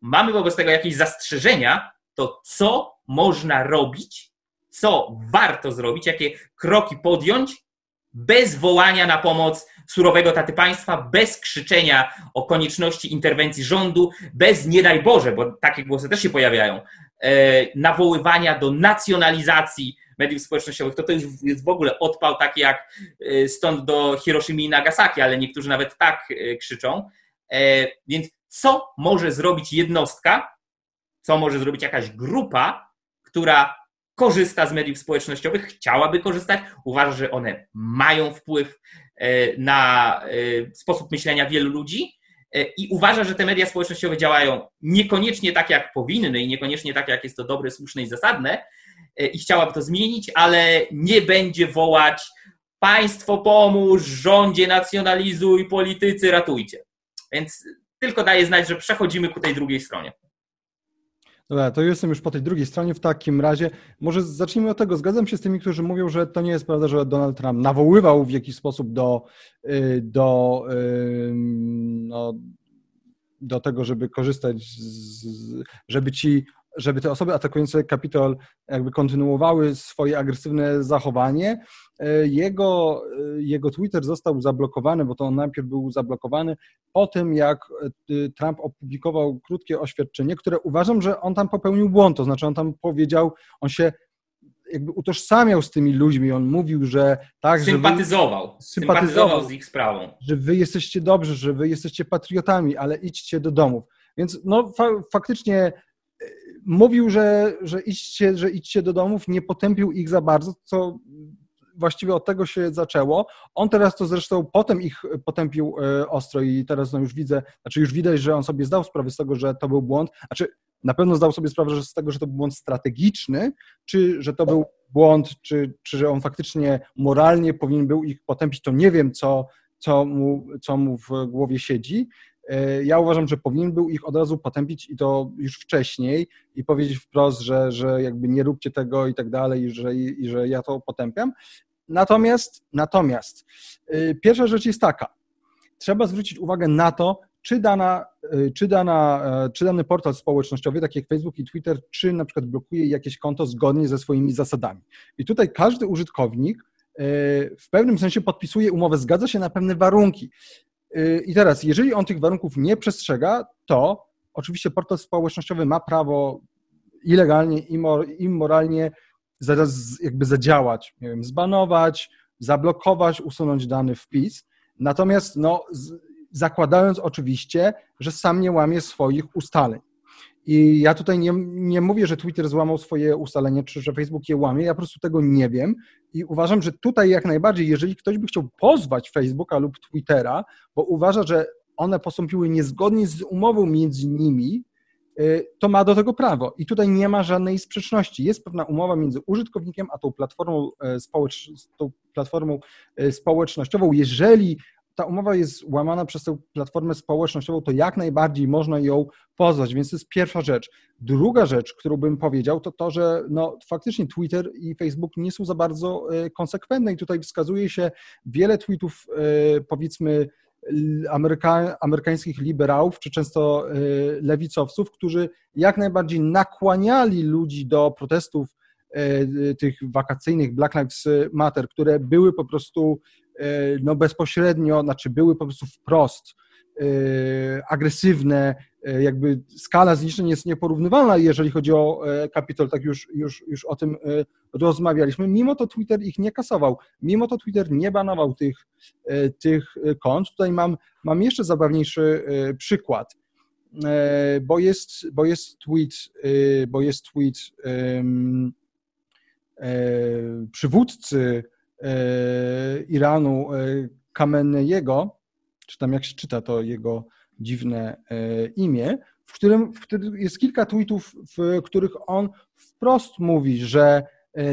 mamy wobec tego jakieś zastrzeżenia, to co można robić, co warto zrobić, jakie kroki podjąć, bez wołania na pomoc surowego taty państwa, bez krzyczenia o konieczności interwencji rządu, bez nie daj Boże, bo takie głosy też się pojawiają, e, nawoływania do nacjonalizacji mediów społecznościowych, to to już jest w ogóle odpał taki jak e, stąd do Hiroshimy i Nagasaki, ale niektórzy nawet tak e, krzyczą. Więc co może zrobić jednostka, co może zrobić jakaś grupa, która korzysta z mediów społecznościowych, chciałaby korzystać, uważa, że one mają wpływ e, na e, sposób myślenia wielu ludzi e, i uważa, że te media społecznościowe działają niekoniecznie tak, jak powinny i niekoniecznie tak, jak jest to dobre, słuszne i zasadne i chciałaby to zmienić, ale nie będzie wołać państwo pomóż, rządzie nacjonalizuj, politycy ratujcie. Więc tylko daje znać, że przechodzimy ku tej drugiej stronie. Dobra, to jestem już po tej drugiej stronie. W takim razie może zacznijmy od tego. Zgadzam się z tymi, którzy mówią, że to nie jest prawda, że Donald Trump nawoływał w jakiś sposób do, y, do, no, do tego, żeby korzystać, z, żeby ci żeby te osoby atakujące Kapitol jakby kontynuowały swoje agresywne zachowanie. E, jego, e, jego Twitter został zablokowany, bo to on najpierw był zablokowany po tym, jak e, Trump opublikował krótkie oświadczenie, które uważam, że on tam popełnił błąd, to znaczy on tam powiedział, on się jakby utożsamiał z tymi ludźmi, on mówił, że tak, sympatyzował, że wy, sympatyzował z ich sprawą. Że wy jesteście dobrzy, że wy jesteście patriotami, ale idźcie do domów. Więc no fa faktycznie mówił, że, że, idźcie, że idźcie do domów, nie potępił ich za bardzo, co właściwie od tego się zaczęło. On teraz to zresztą potem ich potępił e, ostro i teraz no już widzę, znaczy już widać, że on sobie zdał sprawę z tego, że to był błąd, znaczy na pewno zdał sobie sprawę że z tego, że to był błąd strategiczny, czy że to był błąd, czy, czy że on faktycznie moralnie powinien był ich potępić, to nie wiem, co, co, mu, co mu w głowie siedzi. E, ja uważam, że powinien był ich od razu potępić i to już wcześniej i powiedzieć wprost, że, że jakby nie róbcie tego i tak dalej, i że, i że ja to potępiam. Natomiast, natomiast y, pierwsza rzecz jest taka. Trzeba zwrócić uwagę na to, czy, dana, y, czy, dana, e, czy dany portal społecznościowy, tak jak Facebook i Twitter, czy na przykład blokuje jakieś konto zgodnie ze swoimi zasadami. I tutaj każdy użytkownik w pewnym sensie podpisuje umowę, zgadza się na pewne warunki. I teraz, jeżeli on tych warunków nie przestrzega, to oczywiście portal społecznościowy ma prawo ilegalnie, immoralnie zaraz jakby zadziałać, nie wiem, zbanować, zablokować, usunąć dany wpis. Natomiast no, zakładając oczywiście, że sam nie łamie swoich ustaleń. I ja tutaj nie, nie mówię, że Twitter złamał swoje ustalenie, czy że Facebook je łamie, ja po prostu tego nie wiem i uważam, że tutaj jak najbardziej, jeżeli ktoś by chciał pozwać Facebooka lub Twittera, bo uważa, że one postąpiły niezgodnie z umową między nimi, y, to ma do tego prawo. I tutaj nie ma żadnej sprzeczności. Jest pewna umowa między użytkownikiem a tą platformą, e, społecz tą platformą e, społecznościową. Jeżeli ta umowa jest łamana przez tę platformę społecznościową, to jak najbardziej można ją pozwać, więc to jest pierwsza rzecz. Druga rzecz, którą bym powiedział, to to, że no, faktycznie Twitter i Facebook nie są za bardzo e, konsekwentne i tutaj wskazuje się wiele tweetów, e, powiedzmy, Ameryka, amerykańskich liberałów, czy często e, lewicowców, którzy jak najbardziej nakłaniali ludzi do protestów tych wakacyjnych Black Lives Matter, które były po prostu no bezpośrednio, znaczy były po prostu wprost e, agresywne, e, jakby skala zniszczeń jest nieporównywalna, jeżeli chodzi o Kapitol, tak już, już, już o tym rozmawialiśmy. Mimo to Twitter ich nie kasował, mimo to Twitter nie banował tych, tych kont. Tutaj mam, mam jeszcze zabawniejszy przykład, bo jest, bo jest tweet, bo jest tweet um, przywódcy E, Iranu e, Kamenejego, czy tam jak się czyta to jego dziwne e, imię, w którym, w którym jest kilka tweetów, w których on wprost mówi, że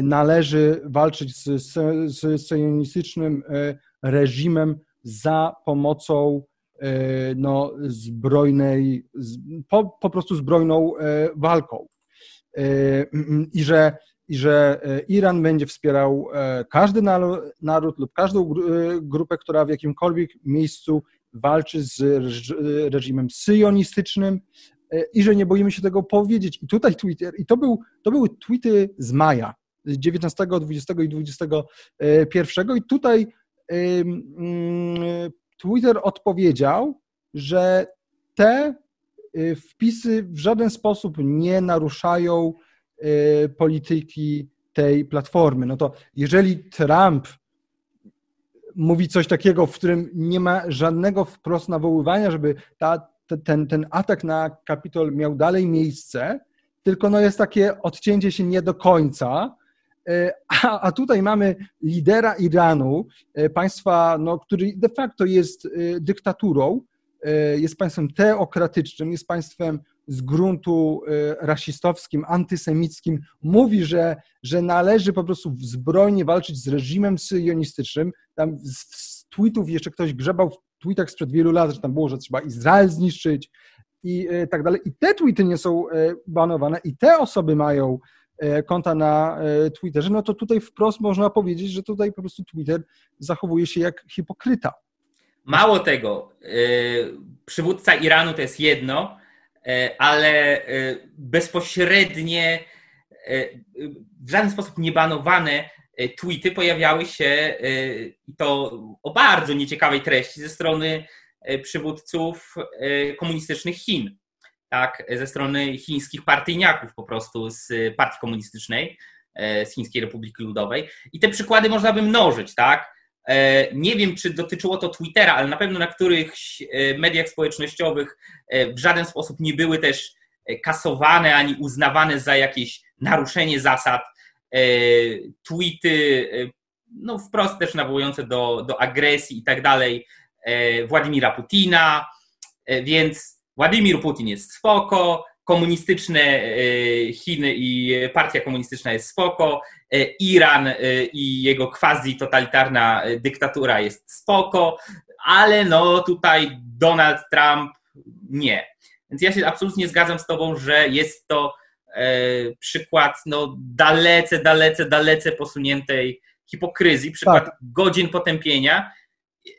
należy walczyć z, z reżimem za pomocą no, zbrojnej, po, po prostu zbrojną walką. I że i że e, Iran będzie wspierał e, każdy naród lub każdą e, grupę, która w jakimkolwiek miejscu walczy z reżimem syjonistycznym i że nie boimy się tego powiedzieć. I tutaj Twitter, i to, był, to były tweety z maja, z 19, 20 i 21 i tutaj mm, Twitter odpowiedział, że te wpisy w żaden sposób nie naruszają polityki tej platformy. No to jeżeli Trump mówi coś takiego, w którym nie ma żadnego wprost nawoływania, żeby ta, ten, ten atak na Kapitol miał dalej miejsce, tylko no jest takie odcięcie się nie do końca, y, a, a tutaj mamy lidera Iranu, y, państwa, no, który de facto jest dyktaturą, jest państwem teokratycznym, jest państwem z gruntu y, rasistowskim, antysemickim, mówi, że, że należy po prostu zbrojnie walczyć z reżimem syjonistycznym. Tam z tweetów jeszcze ktoś grzebał w tweetach sprzed wielu lat, że tam było, że trzeba Izrael zniszczyć i y, tak dalej. I te tweety nie są banowane i te osoby mają konta na Twitterze, no to tutaj wprost można powiedzieć, że tutaj po prostu Twitter zachowuje się jak hipokryta. Mało tego, przywódca Iranu to jest jedno, E, ale e, bezpośrednie, w żaden sposób niebanowane tweety pojawiały się i to o bardzo nieciekawej treści ze strony przywódców komunistycznych Chin, tak, ze strony chińskich partyjniaków po prostu z partii komunistycznej, z Chińskiej Republiki Ludowej. I te przykłady można by mnożyć, tak? E, nie wiem, czy dotyczyło to Twittera, ale na pewno na którychś e, mediach społecznościowych e, w żaden sposób nie były też kasowane ani uznawane za jakieś naruszenie zasad. Tweety, no wprost też nawołujące do, do agresji i tak dalej, Władimira Putina, więc Władimir Putin jest spoko, komunistyczne e, Chiny i partia komunistyczna jest spoko, e, Iran e, i jego quasi-totalitarna dyktatura jest spoko, ale no tutaj Donald Trump nie. Więc ja się absolutnie zgadzam z Tobą, że jest to przykład no, dalece, dalece, dalece posuniętej hipokryzji, przykład tak. godzin potępienia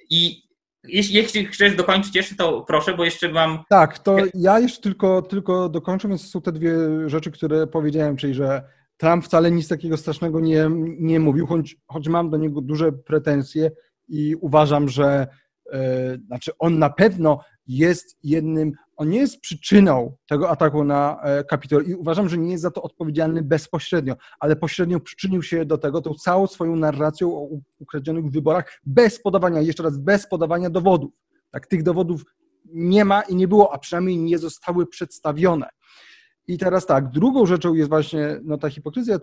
i jeśli, jeśli chcesz dokończyć jeszcze, to proszę, bo jeszcze mam. Tak, to ja jeszcze tylko, tylko dokończę, więc są te dwie rzeczy, które powiedziałem, czyli że Trump wcale nic takiego strasznego nie, nie mówił, choć, choć mam do niego duże pretensje i uważam, że e, znaczy on na pewno jest jednym, on nie jest przyczyną tego ataku na e, Kapitol i uważam, że nie jest za to odpowiedzialny bezpośrednio, ale pośrednio przyczynił się do tego tą całą swoją narracją o ukradzionych wyborach bez podawania, jeszcze raz, bez podawania dowodów. Tak, tych dowodów nie ma i nie było, a przynajmniej nie zostały przedstawione. I teraz tak, drugą rzeczą jest właśnie no, ta hipokryzja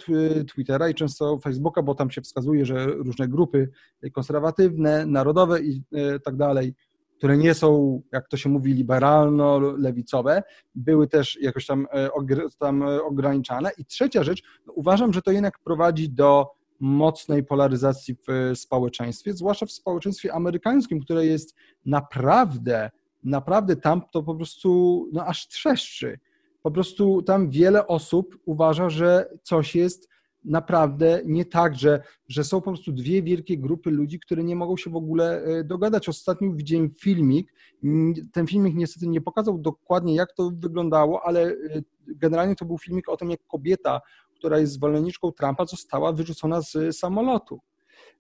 Twittera i często Facebooka, bo tam się wskazuje, że różne grupy konserwatywne, narodowe i e, tak dalej, które nie są, jak to się mówi, liberalno-lewicowe, były też jakoś tam, e, tam ograniczane. I trzecia rzecz, no, uważam, że to jednak prowadzi do mocnej polaryzacji w społeczeństwie, zwłaszcza w społeczeństwie amerykańskim, które jest naprawdę, naprawdę tam to po prostu no, aż trzeszczy po prostu tam wiele osób uważa, że coś jest naprawdę nie tak, że, że są po prostu dwie wielkie grupy ludzi, które nie mogą się w ogóle e, dogadać. Ostatnio widziałem filmik, ten filmik niestety nie pokazał dokładnie jak to wyglądało, ale e, generalnie to był filmik o tym, jak kobieta, która jest zwolenniczką Trumpa, została wyrzucona z samolotu.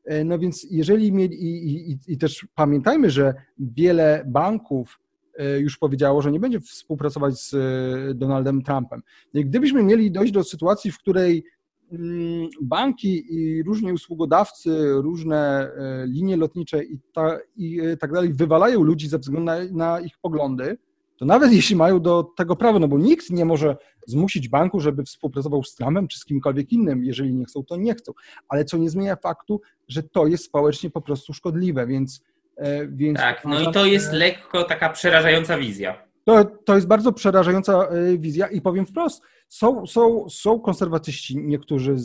E, no więc jeżeli mieli, i, i, i też pamiętajmy, że wiele banków E, już powiedziało, że nie będzie współpracować z e, Donaldem Trumpem. I gdybyśmy mieli dojść do sytuacji, w której mm, banki i różni usługodawcy, różne linie lotnicze i, ta, i tak dalej wywalają ludzi ze względu na, na, ich poglądy, to nawet jeśli mają do tego prawo, no bo nikt nie może zmusić banku, żeby współpracował z Trumpem czy z kimkolwiek innym, jeżeli nie chcą, to nie chcą. Ale co nie zmienia faktu, że to jest społecznie po prostu szkodliwe, więc E, więc tak, no i to jest lekko taka przerażająca wizja. To, to jest bardzo przerażająca e, wizja i powiem wprost, są, są, są konserwatyści, niektórzy z,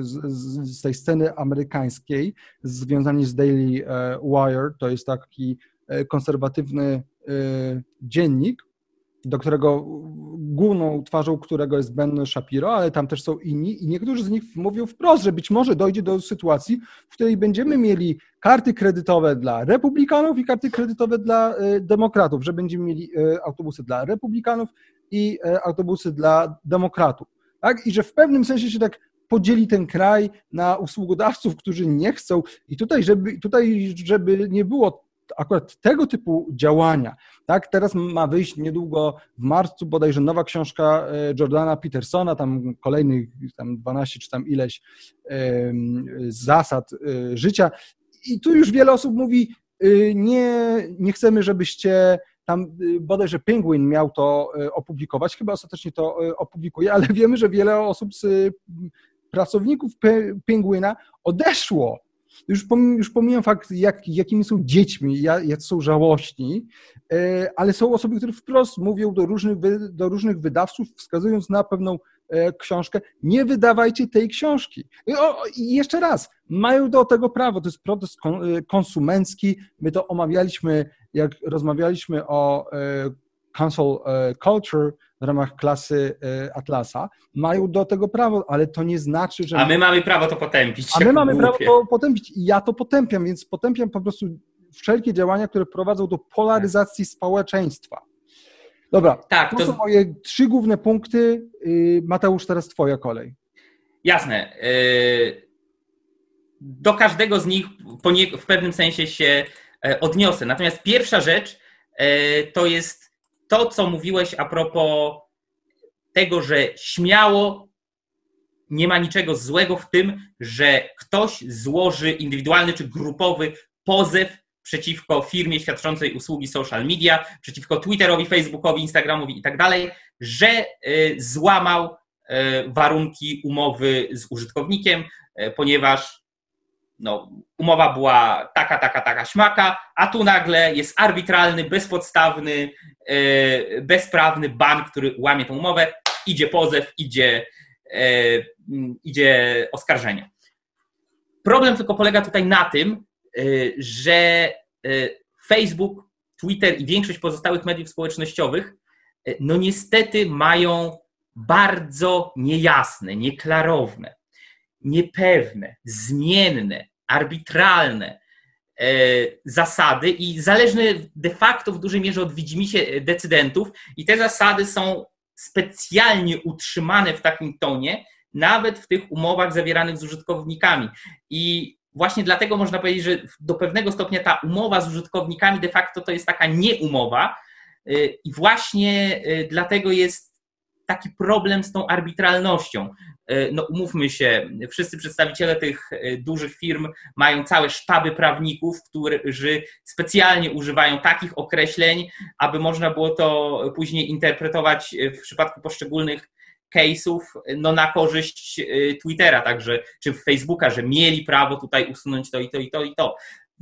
z, z tej sceny amerykańskiej, związani z Daily e, Wire, to jest taki konserwatywny dziennik, do którego główną twarzą którego jest Ben Shapiro, ale tam też są inni i niektórzy z nich mówią wprost, że być może dojdzie do sytuacji, w której będziemy mieli karty kredytowe dla republikanów i karty kredytowe dla e, demokratów, że będziemy mieli e, autobusy dla republikanów i e, autobusy dla demokratów. Tak? I że w pewnym sensie się tak podzieli ten kraj na usługodawców, którzy nie chcą i tutaj, żeby, tutaj, żeby nie było akurat tego typu działania, tak, teraz ma wyjść niedługo w marcu bodajże nowa książka e, Jordana Petersona, tam kolejnych tam 12 czy tam ileś zasad e, życia. I tu już wiele osób mówi, y, nie, nie chcemy, żebyście tam bodajże Penguin miał to e, opublikować, chyba ostatecznie to opublikuje, ale wiemy, że wiele osób z pracowników Penguina odeszło już, pomijam, już pomijam fakt, jak, jakimi są dziećmi, jak są żałośni, e, ale są osoby, które wprost mówią do różnych, do różnych wydawców, wskazując na pewną e, książkę, nie wydawajcie tej książki. I, o, I jeszcze raz, mają do tego prawo, to jest protest e, konsumencki, my to omawialiśmy, jak rozmawialiśmy o cancel culture, w ramach klasy e, Atlasa, mają do tego prawo, ale to nie znaczy, że... A my mamy prawo to potępić. A my mamy głupie. prawo to potępić i ja to potępiam, więc potępiam po prostu wszelkie działania, które prowadzą do polaryzacji społeczeństwa. Dobra, tak, to, to są moje trzy główne punkty. Y, Mateusz, teraz twoja kolej. Jasne. Y, do każdego z nich w pewnym sensie się e, odniosę. Natomiast pierwsza rzecz e, to jest to, co mówiłeś a propos tego, że śmiało nie ma niczego złego w tym, że ktoś złoży indywidualny czy grupowy pozew przeciwko firmie świadczącej usługi social media, przeciwko Twitterowi, Facebookowi, Instagramowi i tak dalej, że y, złamał y, warunki umowy z użytkownikiem, y, ponieważ no, umowa była taka, taka, taka śmaka, a tu nagle jest arbitralny, bezpodstawny, e, bezprawny ban, który łamie tę umowę, idzie pozew, idzie, e, idzie oskarżenie. Problem tylko polega tutaj na tym, e, że Facebook, Twitter i większość pozostałych mediów społecznościowych no niestety mają bardzo niejasne, nieklarowne, niepewne, zmienne, arbitralne e, zasady i zależne de facto w dużej mierze od widzimisię decydentów i te zasady są specjalnie utrzymane w takim tonie, nawet w tych umowach zawieranych z użytkownikami. I właśnie dlatego można powiedzieć, że do pewnego stopnia ta umowa z użytkownikami de facto to jest taka nieumowa. Y, I właśnie dlatego jest taki problem z tą arbitralnością. Y, no, umówmy się, wszyscy przedstawiciele tych dużych firm mają całe sztaby prawników, którzy specjalnie używają takich określeń, aby można było to później interpretować w przypadku poszczególnych case'ów no, na korzyść Twittera, także czy Facebooka, że mieli prawo tutaj usunąć to i to i to i to.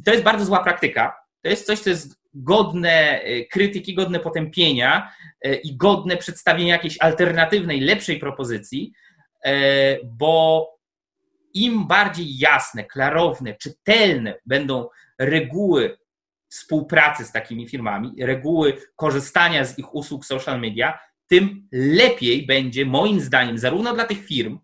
To jest bardzo zła praktyka. To jest coś, co jest godne y, krytyki, godne potępienia y, i godne przedstawienia jakiejś alternatywnej, lepszej propozycji, bo im bardziej jasne, klarowne, czytelne będą reguły współpracy z takimi firmami, reguły korzystania z ich usług social media, tym lepiej będzie, moim zdaniem, zarówno dla tych firm,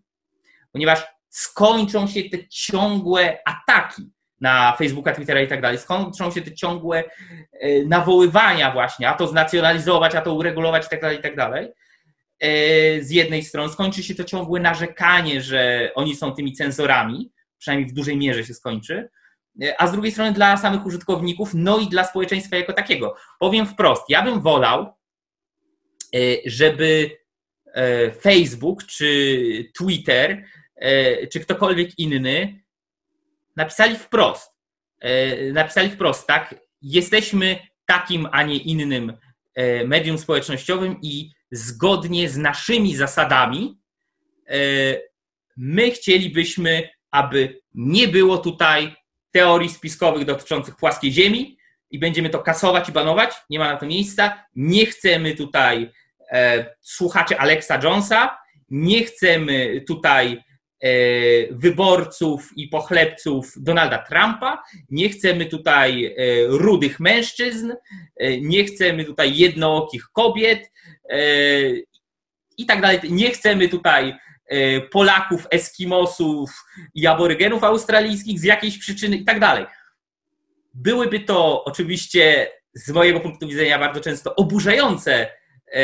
ponieważ skończą się te ciągłe ataki na Facebooka, Twittera i tak dalej, skończą się te ciągłe e, nawoływania właśnie, a to znacjonalizować, a to uregulować i tak dalej, i tak dalej. E, z jednej strony skończy się to ciągłe narzekanie, że oni są tymi cenzorami, przynajmniej w dużej mierze się skończy, e, a z drugiej strony dla samych użytkowników, no i dla społeczeństwa jako takiego. Powiem wprost, ja bym wolał, żeby Facebook czy Twitter czy ktokolwiek inny napisali wprost. Napisali wprost, tak? Jesteśmy takim, a nie innym medium społecznościowym i zgodnie z naszymi zasadami my chcielibyśmy, aby nie było tutaj teorii spiskowych dotyczących płaskiej ziemi i będziemy to kasować i banować. Nie ma na to miejsca. Nie chcemy tutaj E, słuchaczy Alexa Jonesa, nie chcemy tutaj e, wyborców i pochlebców Donalda Trumpa, nie chcemy tutaj e, rudych mężczyzn, nie chcemy tutaj jednookich kobiet i tak dalej. Nie chcemy tutaj Polaków, Eskimosów i aborygenów australijskich z jakiejś przyczyny i tak dalej. Byłyby to oczywiście z mojego punktu widzenia bardzo często oburzające E,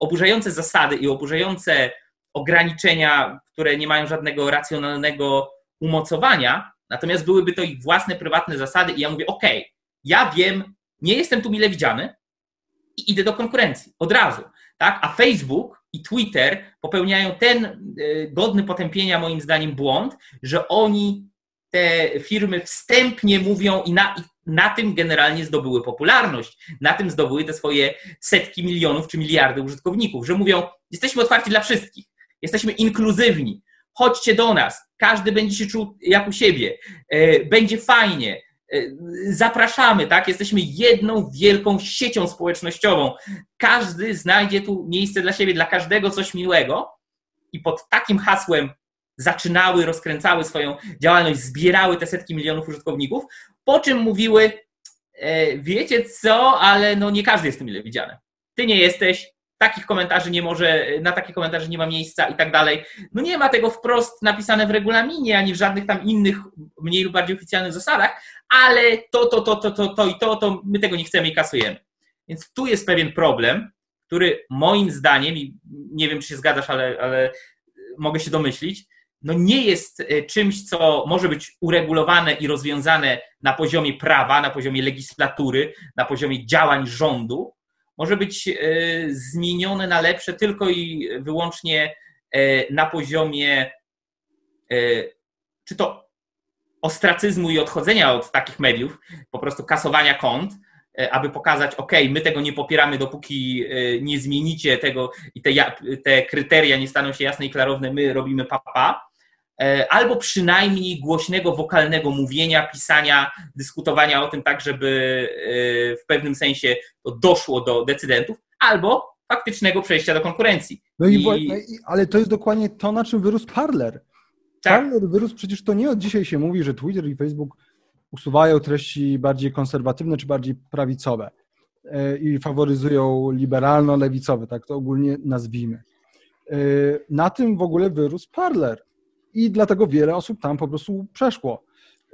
oburzające zasady i oburzające ograniczenia, które nie mają żadnego racjonalnego umocowania, natomiast byłyby to ich własne, prywatne zasady i ja mówię, ok, ja wiem, nie jestem tu mile widziany i idę do konkurencji od razu, tak? A Facebook i Twitter popełniają ten e, godny potępienia moim zdaniem błąd, że oni te firmy wstępnie mówią i na, na tym generalnie zdobyły popularność, na tym zdobyły te swoje setki milionów czy miliardy użytkowników, że mówią, jesteśmy otwarci dla wszystkich, jesteśmy inkluzywni, chodźcie do nas, każdy będzie się czuł jak u siebie, e, będzie fajnie, e, zapraszamy, tak? Jesteśmy jedną wielką siecią społecznościową. Każdy znajdzie tu miejsce dla siebie, dla każdego coś miłego i pod takim hasłem zaczynały, rozkręcały swoją działalność, zbierały te setki milionów użytkowników, po czym mówiły, e, wiecie co, ale no nie każdy jest tym mile widziany. Ty nie jesteś, takich komentarzy nie może, na takie komentarze nie ma miejsca i tak dalej. No nie ma tego wprost napisane w regulaminie, ani w żadnych tam innych, mniej lub bardziej oficjalnych zasadach, ale to, to, to, to, to, to i to, to my tego nie chcemy i kasujemy. Więc tu jest pewien problem, który moim zdaniem, i nie wiem, czy się zgadzasz, ale, ale mogę się domyślić, no nie jest e, czymś, co może być uregulowane i rozwiązane na poziomie prawa, na poziomie legislatury, na poziomie działań rządu, może być e, zmienione na lepsze tylko i wyłącznie e, na poziomie czy to ostracyzmu i odchodzenia od takich mediów, po prostu kasowania kont, aby pokazać, ok, my tego nie popieramy, dopóki nie zmienicie tego i te, te kryteria nie staną się jasne i klarowne, my robimy papa, E, albo przynajmniej głośnego, wokalnego mówienia, pisania, dyskutowania o tym tak, żeby e, w pewnym sensie doszło do decydentów, albo faktycznego przejścia do konkurencji. No i, I... ale to jest dokładnie to, na czym wyrósł Parler. Tak. Parler wyrósł, przecież to nie od dzisiaj się mówi, że Twitter i Facebook usuwają treści bardziej konserwatywne czy bardziej prawicowe e, i faworyzują liberalno-lewicowe, tak to ogólnie nazwijmy. Na tym w ogóle wyrósł Parler i dlatego wiele osób tam po prostu przeszło.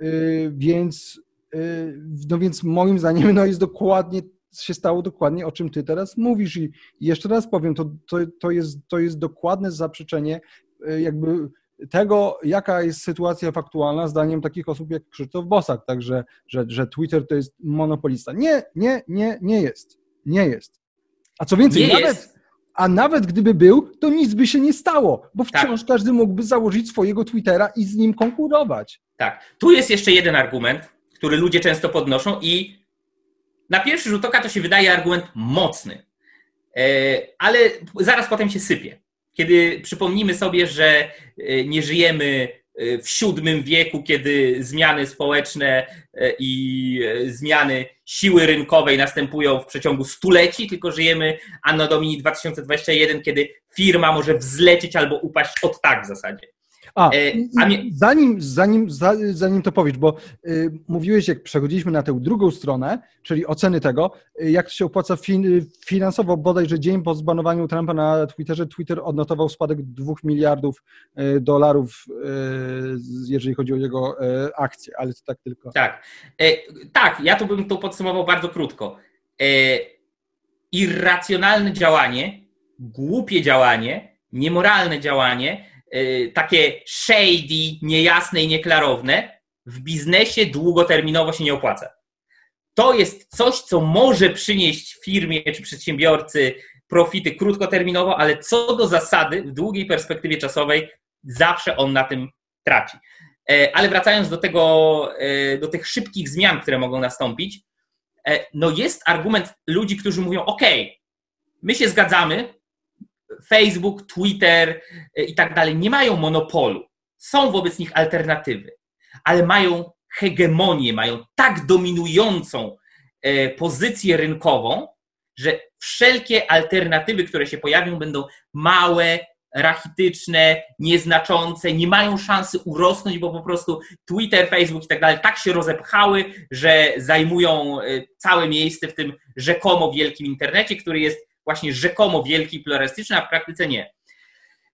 Y, więc, y, no więc moim zdaniem no jest dokładnie, się stało dokładnie o czym ty teraz mówisz i jeszcze raz powiem, to, to, to, jest, to jest dokładne zaprzeczenie jakby tego, jaka jest sytuacja faktualna, zdaniem takich osób jak Krzysztof Bosak, także, że, że Twitter to jest monopolista. Nie, nie, nie, nie jest. Nie jest. A co więcej, nie nawet, jest. A nawet gdyby był, to nic by się nie stało, bo wciąż tak. każdy mógłby założyć swojego Twittera i z nim konkurować. Tak. Tu jest jeszcze jeden argument, który ludzie często podnoszą i na pierwszy rzut oka to się wydaje argument mocny, e, ale zaraz potem się sypie. Kiedy przypomnimy sobie, że e, nie żyjemy w VII wieku, kiedy zmiany społeczne i zmiany siły rynkowej następują w przeciągu stuleci, tylko żyjemy anno domini 2021, kiedy firma może wzlecieć albo upaść od tak w zasadzie. A, e, a mnie... zanim, zanim, zanim to powiesz, bo y, mówiłeś, jak przechodziliśmy na tę drugą stronę, czyli oceny tego, y, jak się opłaca fin, finansowo, bodajże dzień po zbanowaniu Trumpa na Twitterze, Twitter odnotował spadek 2 miliardów y, dolarów, y, jeżeli chodzi o jego y, akcje, ale to tak tylko. Tak, e, tak, ja tu bym to podsumował bardzo krótko. E, irracjonalne działanie, głupie działanie, niemoralne działanie, takie shady, niejasne i nieklarowne, w biznesie długoterminowo się nie opłaca. To jest coś, co może przynieść firmie czy przedsiębiorcy profity krótkoterminowo, ale co do zasady, w długiej perspektywie czasowej, zawsze on na tym traci. E, ale wracając do tego, e, do tych szybkich zmian, które mogą nastąpić, e, no jest argument ludzi, którzy mówią: OK, my się zgadzamy, Facebook, Twitter e, i tak dalej nie mają monopolu. Są wobec nich alternatywy, ale mają hegemonię, mają tak dominującą e, pozycję rynkową, że wszelkie alternatywy, które się pojawią, będą małe, rachityczne, nieznaczące, nie mają szansy urosnąć, bo po prostu Twitter, Facebook i tak dalej tak się rozepchały, że zajmują e, całe miejsce w tym rzekomo wielkim internecie, który jest właśnie rzekomo wielki i pluralistyczny, a w praktyce nie.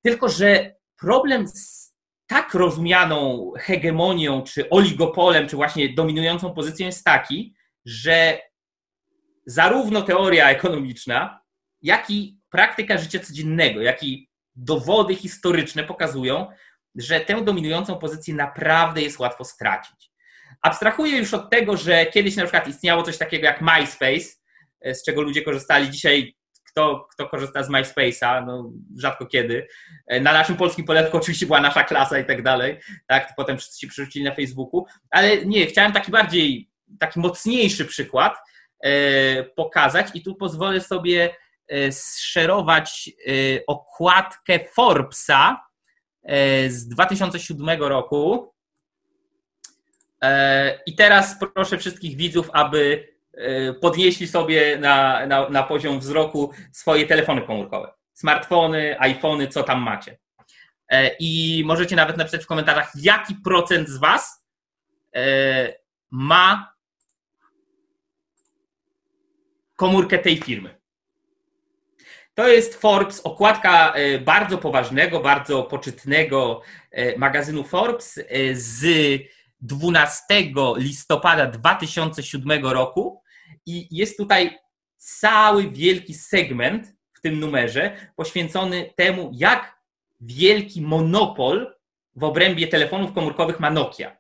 Tylko, że problem z tak rozumianą hegemonią, czy oligopolem, czy właśnie dominującą pozycją jest taki, że zarówno teoria ekonomiczna, jak i praktyka życia codziennego, jak i dowody historyczne pokazują, że tę dominującą pozycję naprawdę jest łatwo stracić. Abstrahuję już od tego, że kiedyś na przykład istniało coś takiego jak MySpace, z czego ludzie korzystali. Dzisiaj kto, kto korzysta z MySpace'a, no rzadko kiedy. E, na naszym polskim poletku oczywiście była nasza klasa i tak dalej, tak, potem wszyscy się przerzucili na Facebooku, ale nie, chciałem taki bardziej, taki mocniejszy przykład e, pokazać i tu pozwolę sobie e, szerować e, okładkę Forbesa z 2007 roku. I teraz proszę wszystkich widzów, aby podnieśli sobie na, na, na poziom wzroku swoje telefony komórkowe. Smartfony, iPhony, co tam macie. E, I możecie nawet napisać w komentarzach, jaki procent z Was e, ma komórkę tej firmy. To jest Forbes, okładka bardzo poważnego, bardzo poczytnego magazynu Forbes z 12 listopada 2007 roku. I jest tutaj cały wielki segment w tym numerze poświęcony temu, jak wielki monopol w obrębie telefonów komórkowych ma Nokia.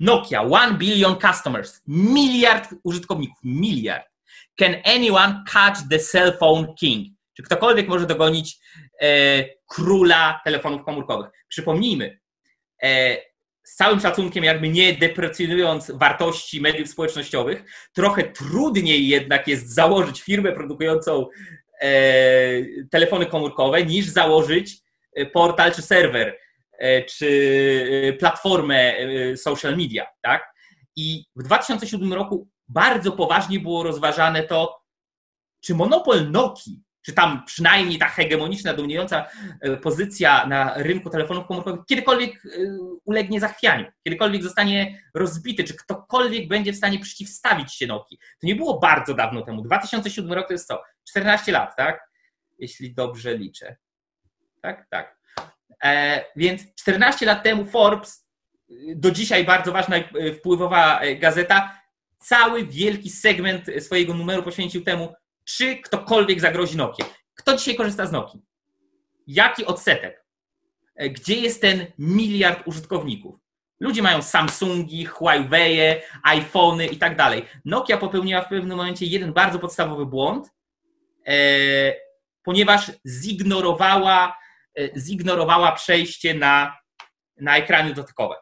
Nokia, one billion customers, miliard użytkowników, miliard. Can anyone catch the cell phone king? Czy ktokolwiek może dogonić e, króla telefonów komórkowych? Przypomnijmy, e, z całym szacunkiem, jakby nie deprecjonując wartości mediów społecznościowych, trochę trudniej jednak jest założyć firmę produkującą e, telefony komórkowe, niż założyć e, portal czy serwer, e, czy platformę social media. Tak? I w 2007 roku bardzo poważnie było rozważane to, czy monopol Nokii czy tam przynajmniej ta hegemoniczna, dominująca e, pozycja na rynku telefonów komórkowych kiedykolwiek e, ulegnie zachwianiu, kiedykolwiek zostanie rozbity, czy ktokolwiek będzie w stanie przeciwstawić się Nokii. To nie było bardzo dawno temu. 2007 rok to jest co? 14 lat, tak? Jeśli dobrze liczę. Tak, tak. E, więc 14 lat temu Forbes, do dzisiaj bardzo ważna i wpływowa gazeta, cały wielki segment swojego numeru poświęcił temu, czy ktokolwiek zagrozi Nokia. Kto dzisiaj korzysta z Nokii? Jaki odsetek? gdzie jest ten miliard użytkowników? Ludzie mają Samsungi, Huawei, iPhony i tak dalej. Nokia popełniła w pewnym momencie jeden bardzo podstawowy błąd, e, ponieważ zignorowała, e, zignorowała przejście na, na ekrany dotykowe.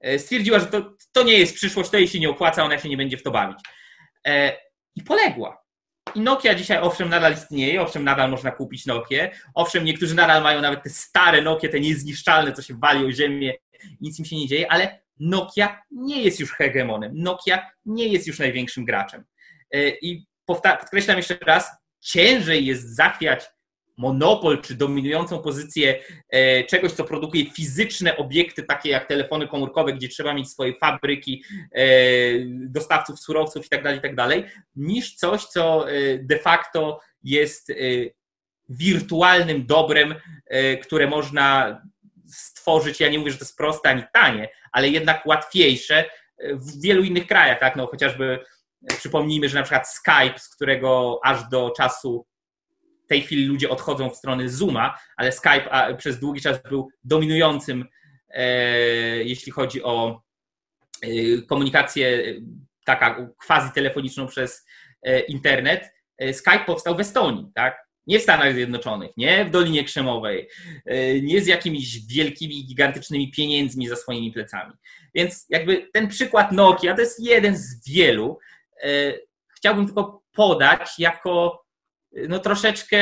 E, stwierdziła, że to, to nie jest przyszłość, to jej się nie opłaca, ona się nie będzie w to bawić. I poległa. I Nokia dzisiaj owszem nadal istnieje, owszem nadal można kupić Nokię, owszem niektórzy nadal mają nawet te stare Nokie, te niezniszczalne, co się wali o ziemię nic im się nie dzieje, ale Nokia nie jest już hegemonem. Nokia nie jest już największym graczem. E, I podkreślam jeszcze raz, ciężej jest zachwiać monopol czy dominującą pozycję e, czegoś, co produkuje fizyczne obiekty, takie jak telefony komórkowe, gdzie trzeba mieć swoje fabryki, e, dostawców surowców itd., tak itd., tak niż coś, co de facto jest wirtualnym dobrem, które można stworzyć, ja nie mówię, że to jest proste ani tanie, ale jednak łatwiejsze w wielu innych krajach, tak? No chociażby przypomnijmy, że na przykład Skype, z którego aż do czasu tej chwili ludzie odchodzą w stronę Zooma, ale Skype przez długi czas był dominującym, e, jeśli chodzi o e, komunikację taka quasi telefoniczną przez e, internet. Skype powstał w Estonii, tak? Nie w Stanach Zjednoczonych, nie w Dolinie Krzemowej, e, nie z jakimiś wielkimi, gigantycznymi pieniędzmi za swoimi plecami. Więc jakby ten przykład Nokia to jest jeden z wielu. E, chciałbym tylko podać jako no troszeczkę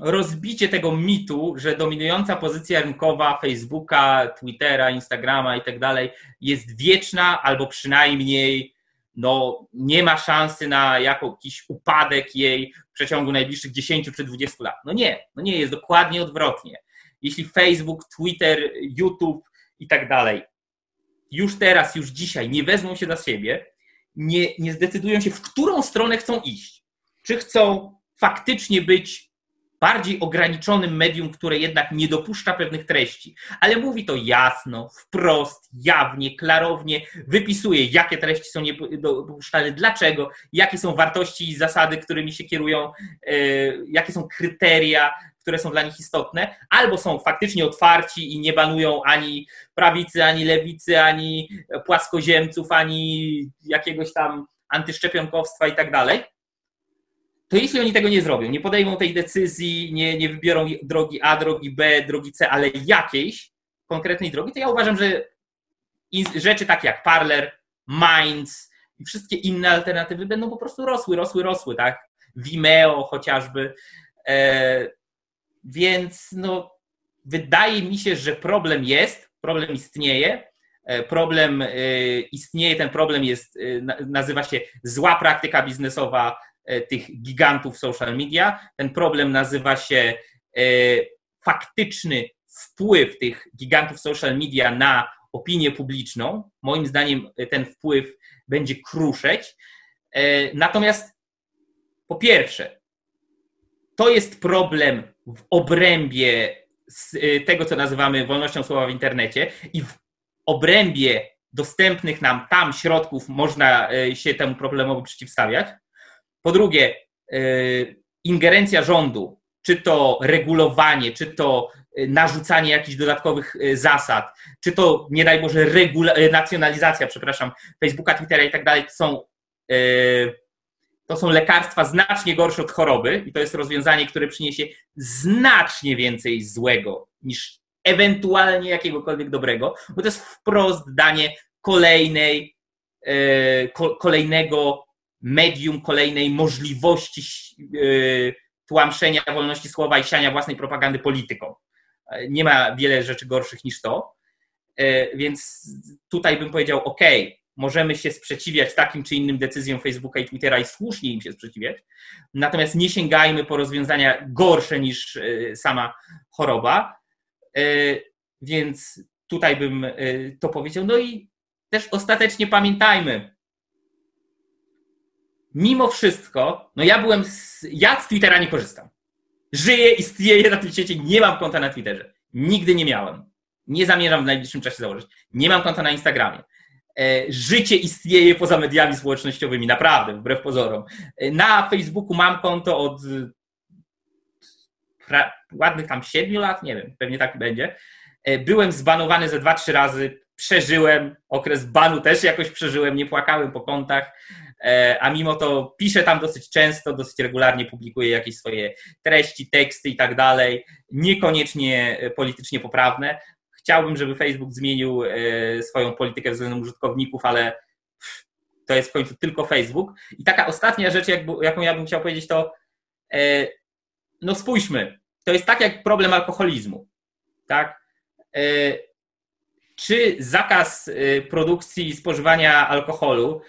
rozbicie tego mitu, że dominująca pozycja rynkowa Facebooka, Twittera, Instagrama i tak dalej jest wieczna albo przynajmniej no, nie ma szansy na jakiś upadek jej w przeciągu najbliższych 10 czy 20 lat. No nie, no nie, jest dokładnie odwrotnie. Jeśli Facebook, Twitter, YouTube i tak dalej już teraz, już dzisiaj nie wezmą się za siebie, nie, nie zdecydują się, w którą stronę chcą iść. Czy chcą faktycznie być bardziej ograniczonym medium, które jednak nie dopuszcza pewnych treści, ale mówi to jasno, wprost, jawnie, klarownie, wypisuje, jakie treści są niedopuszczalne, dlaczego, jakie są wartości i zasady, którymi się kierują, e, jakie są kryteria, które są dla nich istotne, albo są faktycznie otwarci i nie banują ani prawicy, ani lewicy, ani płaskoziemców, ani jakiegoś tam antyszczepionkowstwa i tak dalej to jeśli oni tego nie zrobią, nie podejmą tej decyzji, nie, nie wybiorą drogi A, drogi B, drogi C, ale jakiejś konkretnej drogi, to ja uważam, że rzeczy takie jak Parler, Minds i wszystkie inne alternatywy będą po prostu rosły, rosły, rosły, tak? Vimeo chociażby. E, więc no, wydaje mi się, że problem jest, problem istnieje. E, problem e, istnieje, ten problem jest, e, nazywa się zła praktyka biznesowa tych gigantów social media. Ten problem nazywa się e, faktyczny wpływ tych gigantów social media na opinię publiczną. Moim zdaniem e, ten wpływ będzie kruszeć. Natomiast po pierwsze, to jest problem w obrębie tego, co nazywamy wolnością słowa w internecie i w obrębie dostępnych nam tam środków można się temu problemowi przeciwstawiać. Po drugie, e, ingerencja rządu, czy to regulowanie, czy to e, narzucanie jakichś dodatkowych e, zasad, czy to nie daj Boże regula- nacjonalizacja, przepraszam, Facebooka, Twittera i tak dalej, to są, to są lekarstwa znacznie gorsze od choroby i to jest rozwiązanie, które przyniesie znacznie więcej złego niż ewentualnie jakiegokolwiek dobrego, bo to jest wprost danie kolejnej, kolejnego medium kolejnej możliwości e, tłamszenia wolności słowa i siania własnej propagandy polityką. E, nie ma wiele rzeczy gorszych niż to. E, więc tutaj bym powiedział, OK, możemy się sprzeciwiać takim czy innym decyzjom Facebooka i Twittera i słusznie im się sprzeciwiać, natomiast nie sięgajmy po rozwiązania gorsze niż sama choroba. Więc tutaj bym to powiedział. No i też ostatecznie pamiętajmy, mimo wszystko, no ja byłem, z, ja z Twittera nie korzystam. Żyję, istnieję na tym świecie, nie mam konta na Twitterze. Nigdy nie miałem. Nie zamierzam w najbliższym czasie założyć. Nie mam konta na Instagramie. E, życie istnieje poza mediami społecznościowymi, naprawdę, wbrew pozorom. E, na Facebooku mam konto od pra, ładnych tam siedmiu lat, nie wiem, pewnie tak będzie. E, byłem zbanowany ze dwa, trzy razy, przeżyłem okres banu, też jakoś przeżyłem, nie płakałem po kątach, e, a mimo to piszę tam dosyć często, dosyć regularnie publikuję jakieś swoje treści, teksty i tak dalej, niekoniecznie politycznie poprawne. Chciałbym, żeby Facebook zmienił swoją politykę względem użytkowników, ale to jest w końcu tylko Facebook. I taka ostatnia rzecz, jaką ja bym chciał powiedzieć, to e, no spójrzmy, to jest tak jak problem alkoholizmu, tak? E, czy zakaz e, produkcji i spożywania alkoholu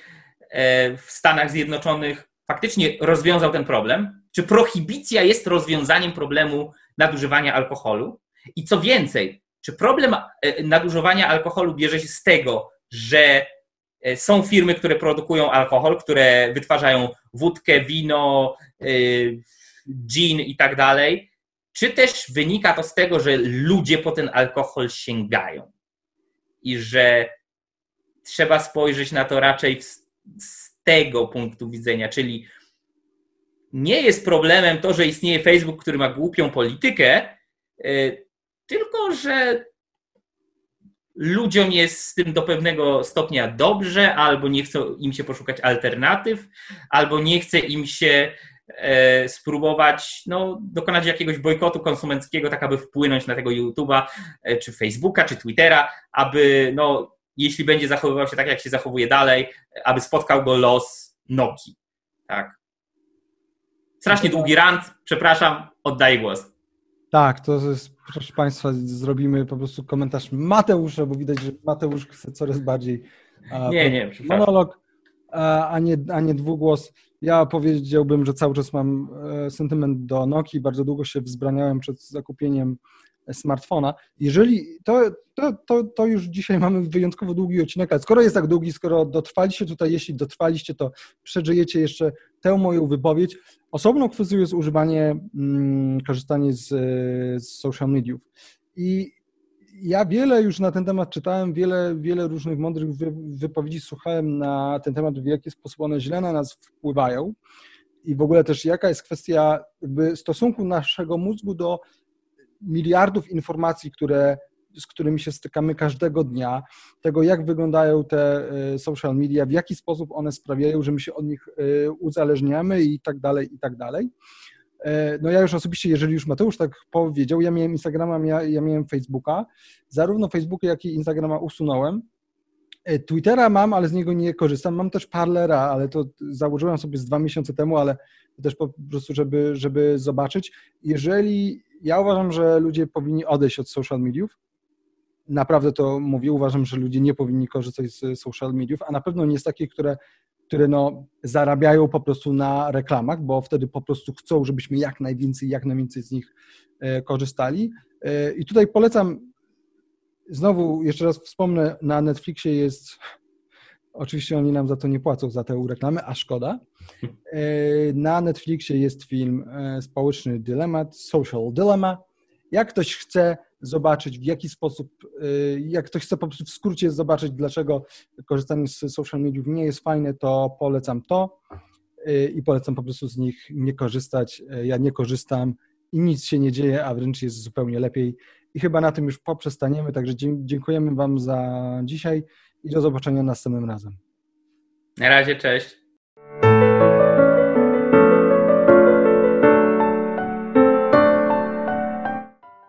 w Stanach Zjednoczonych faktycznie rozwiązał ten problem? Czy prohibicja jest rozwiązaniem problemu nadużywania alkoholu? I co więcej, czy problem nadużywania alkoholu bierze się z tego, że E, są firmy, które produkują alkohol, które wytwarzają wódkę, wino, e, gin i tak dalej. Czy też wynika to z tego, że ludzie po ten alkohol sięgają i że trzeba spojrzeć na to raczej z tego punktu widzenia, czyli nie jest problemem to, że istnieje Facebook, który ma głupią politykę, e, tylko że ludziom jest z tym do pewnego stopnia dobrze, albo nie chce im się poszukać alternatyw, albo nie chce im się e, spróbować no, dokonać jakiegoś bojkotu konsumenckiego, tak aby wpłynąć na tego YouTube'a, e, czy Facebooka, czy Twittera, aby no, jeśli będzie zachowywał się tak, jak się zachowuje dalej, aby spotkał go los Noki. Tak. Strasznie długi rant, przepraszam, oddaję głos. Tak, to jest, proszę Państwa, zrobimy po prostu komentarz Mateusza, bo widać, że Mateusz chce coraz bardziej nie, nie, monolog, a nie, a nie dwugłos. Ja powiedziałbym, że cały czas mam e, sentyment do Nokii, bardzo długo się wzbraniałem przed zakupieniem smartfona. Jeżeli to, to, to, to już dzisiaj mamy wyjątkowo długi odcinek, ale skoro jest tak długi, skoro dotrwaliście tutaj, jeśli dotrwaliście, to przeżyjecie jeszcze tę moją wypowiedź. Osobną kwestią jest używanie, mm, korzystanie z, z social mediów. I ja wiele już na ten temat czytałem, wiele, wiele różnych mądrych wypowiedzi słuchałem na ten temat, w jaki sposób one źle na nas wpływają i w ogóle też jaka jest kwestia stosunku naszego mózgu do miliardów informacji, które, z którymi się stykamy każdego dnia, tego jak wyglądają te e, social media, w jaki sposób one sprawiają, że my się od nich e, uzależniamy i tak dalej, i tak dalej. E, no ja już osobiście, jeżeli już Mateusz tak powiedział, ja miałem Instagrama, ja, ja miałem Facebooka, zarówno Facebooka, jak i Instagrama usunąłem. Twittera mam, ale z niego nie korzystam. Mam też Parlera, ale to założyłem sobie z dwa miesiące temu, ale też po prostu, żeby, żeby zobaczyć. Jeżeli ja uważam, że ludzie powinni odejść od social mediów. Naprawdę to mówię, uważam, że ludzie nie powinni korzystać z social mediów, a na pewno nie z takich, które, które no, zarabiają po prostu na reklamach, bo wtedy po prostu chcą, żebyśmy jak najwięcej, jak najwięcej z nich e, korzystali. E, I tutaj polecam, znowu jeszcze raz wspomnę, na Netflixie jest Oczywiście oni nam za to nie płacą, za te reklamy, a szkoda. E, na Netflixie jest film e, Społeczny Dylemat, Social Dilemma. Jak ktoś chce zobaczyć, w jaki sposób, e, jak ktoś chce po prostu w skrócie zobaczyć, dlaczego korzystanie z social mediów nie jest fajne, to polecam to i polecam po prostu z nich nie korzystać. Ja nie korzystam i nic się nie dzieje, a wręcz jest zupełnie lepiej. I chyba na tym już poprzestaniemy, także dziękujemy Wam za dzisiaj i do zobaczenia następnym razem. Na razie, cześć.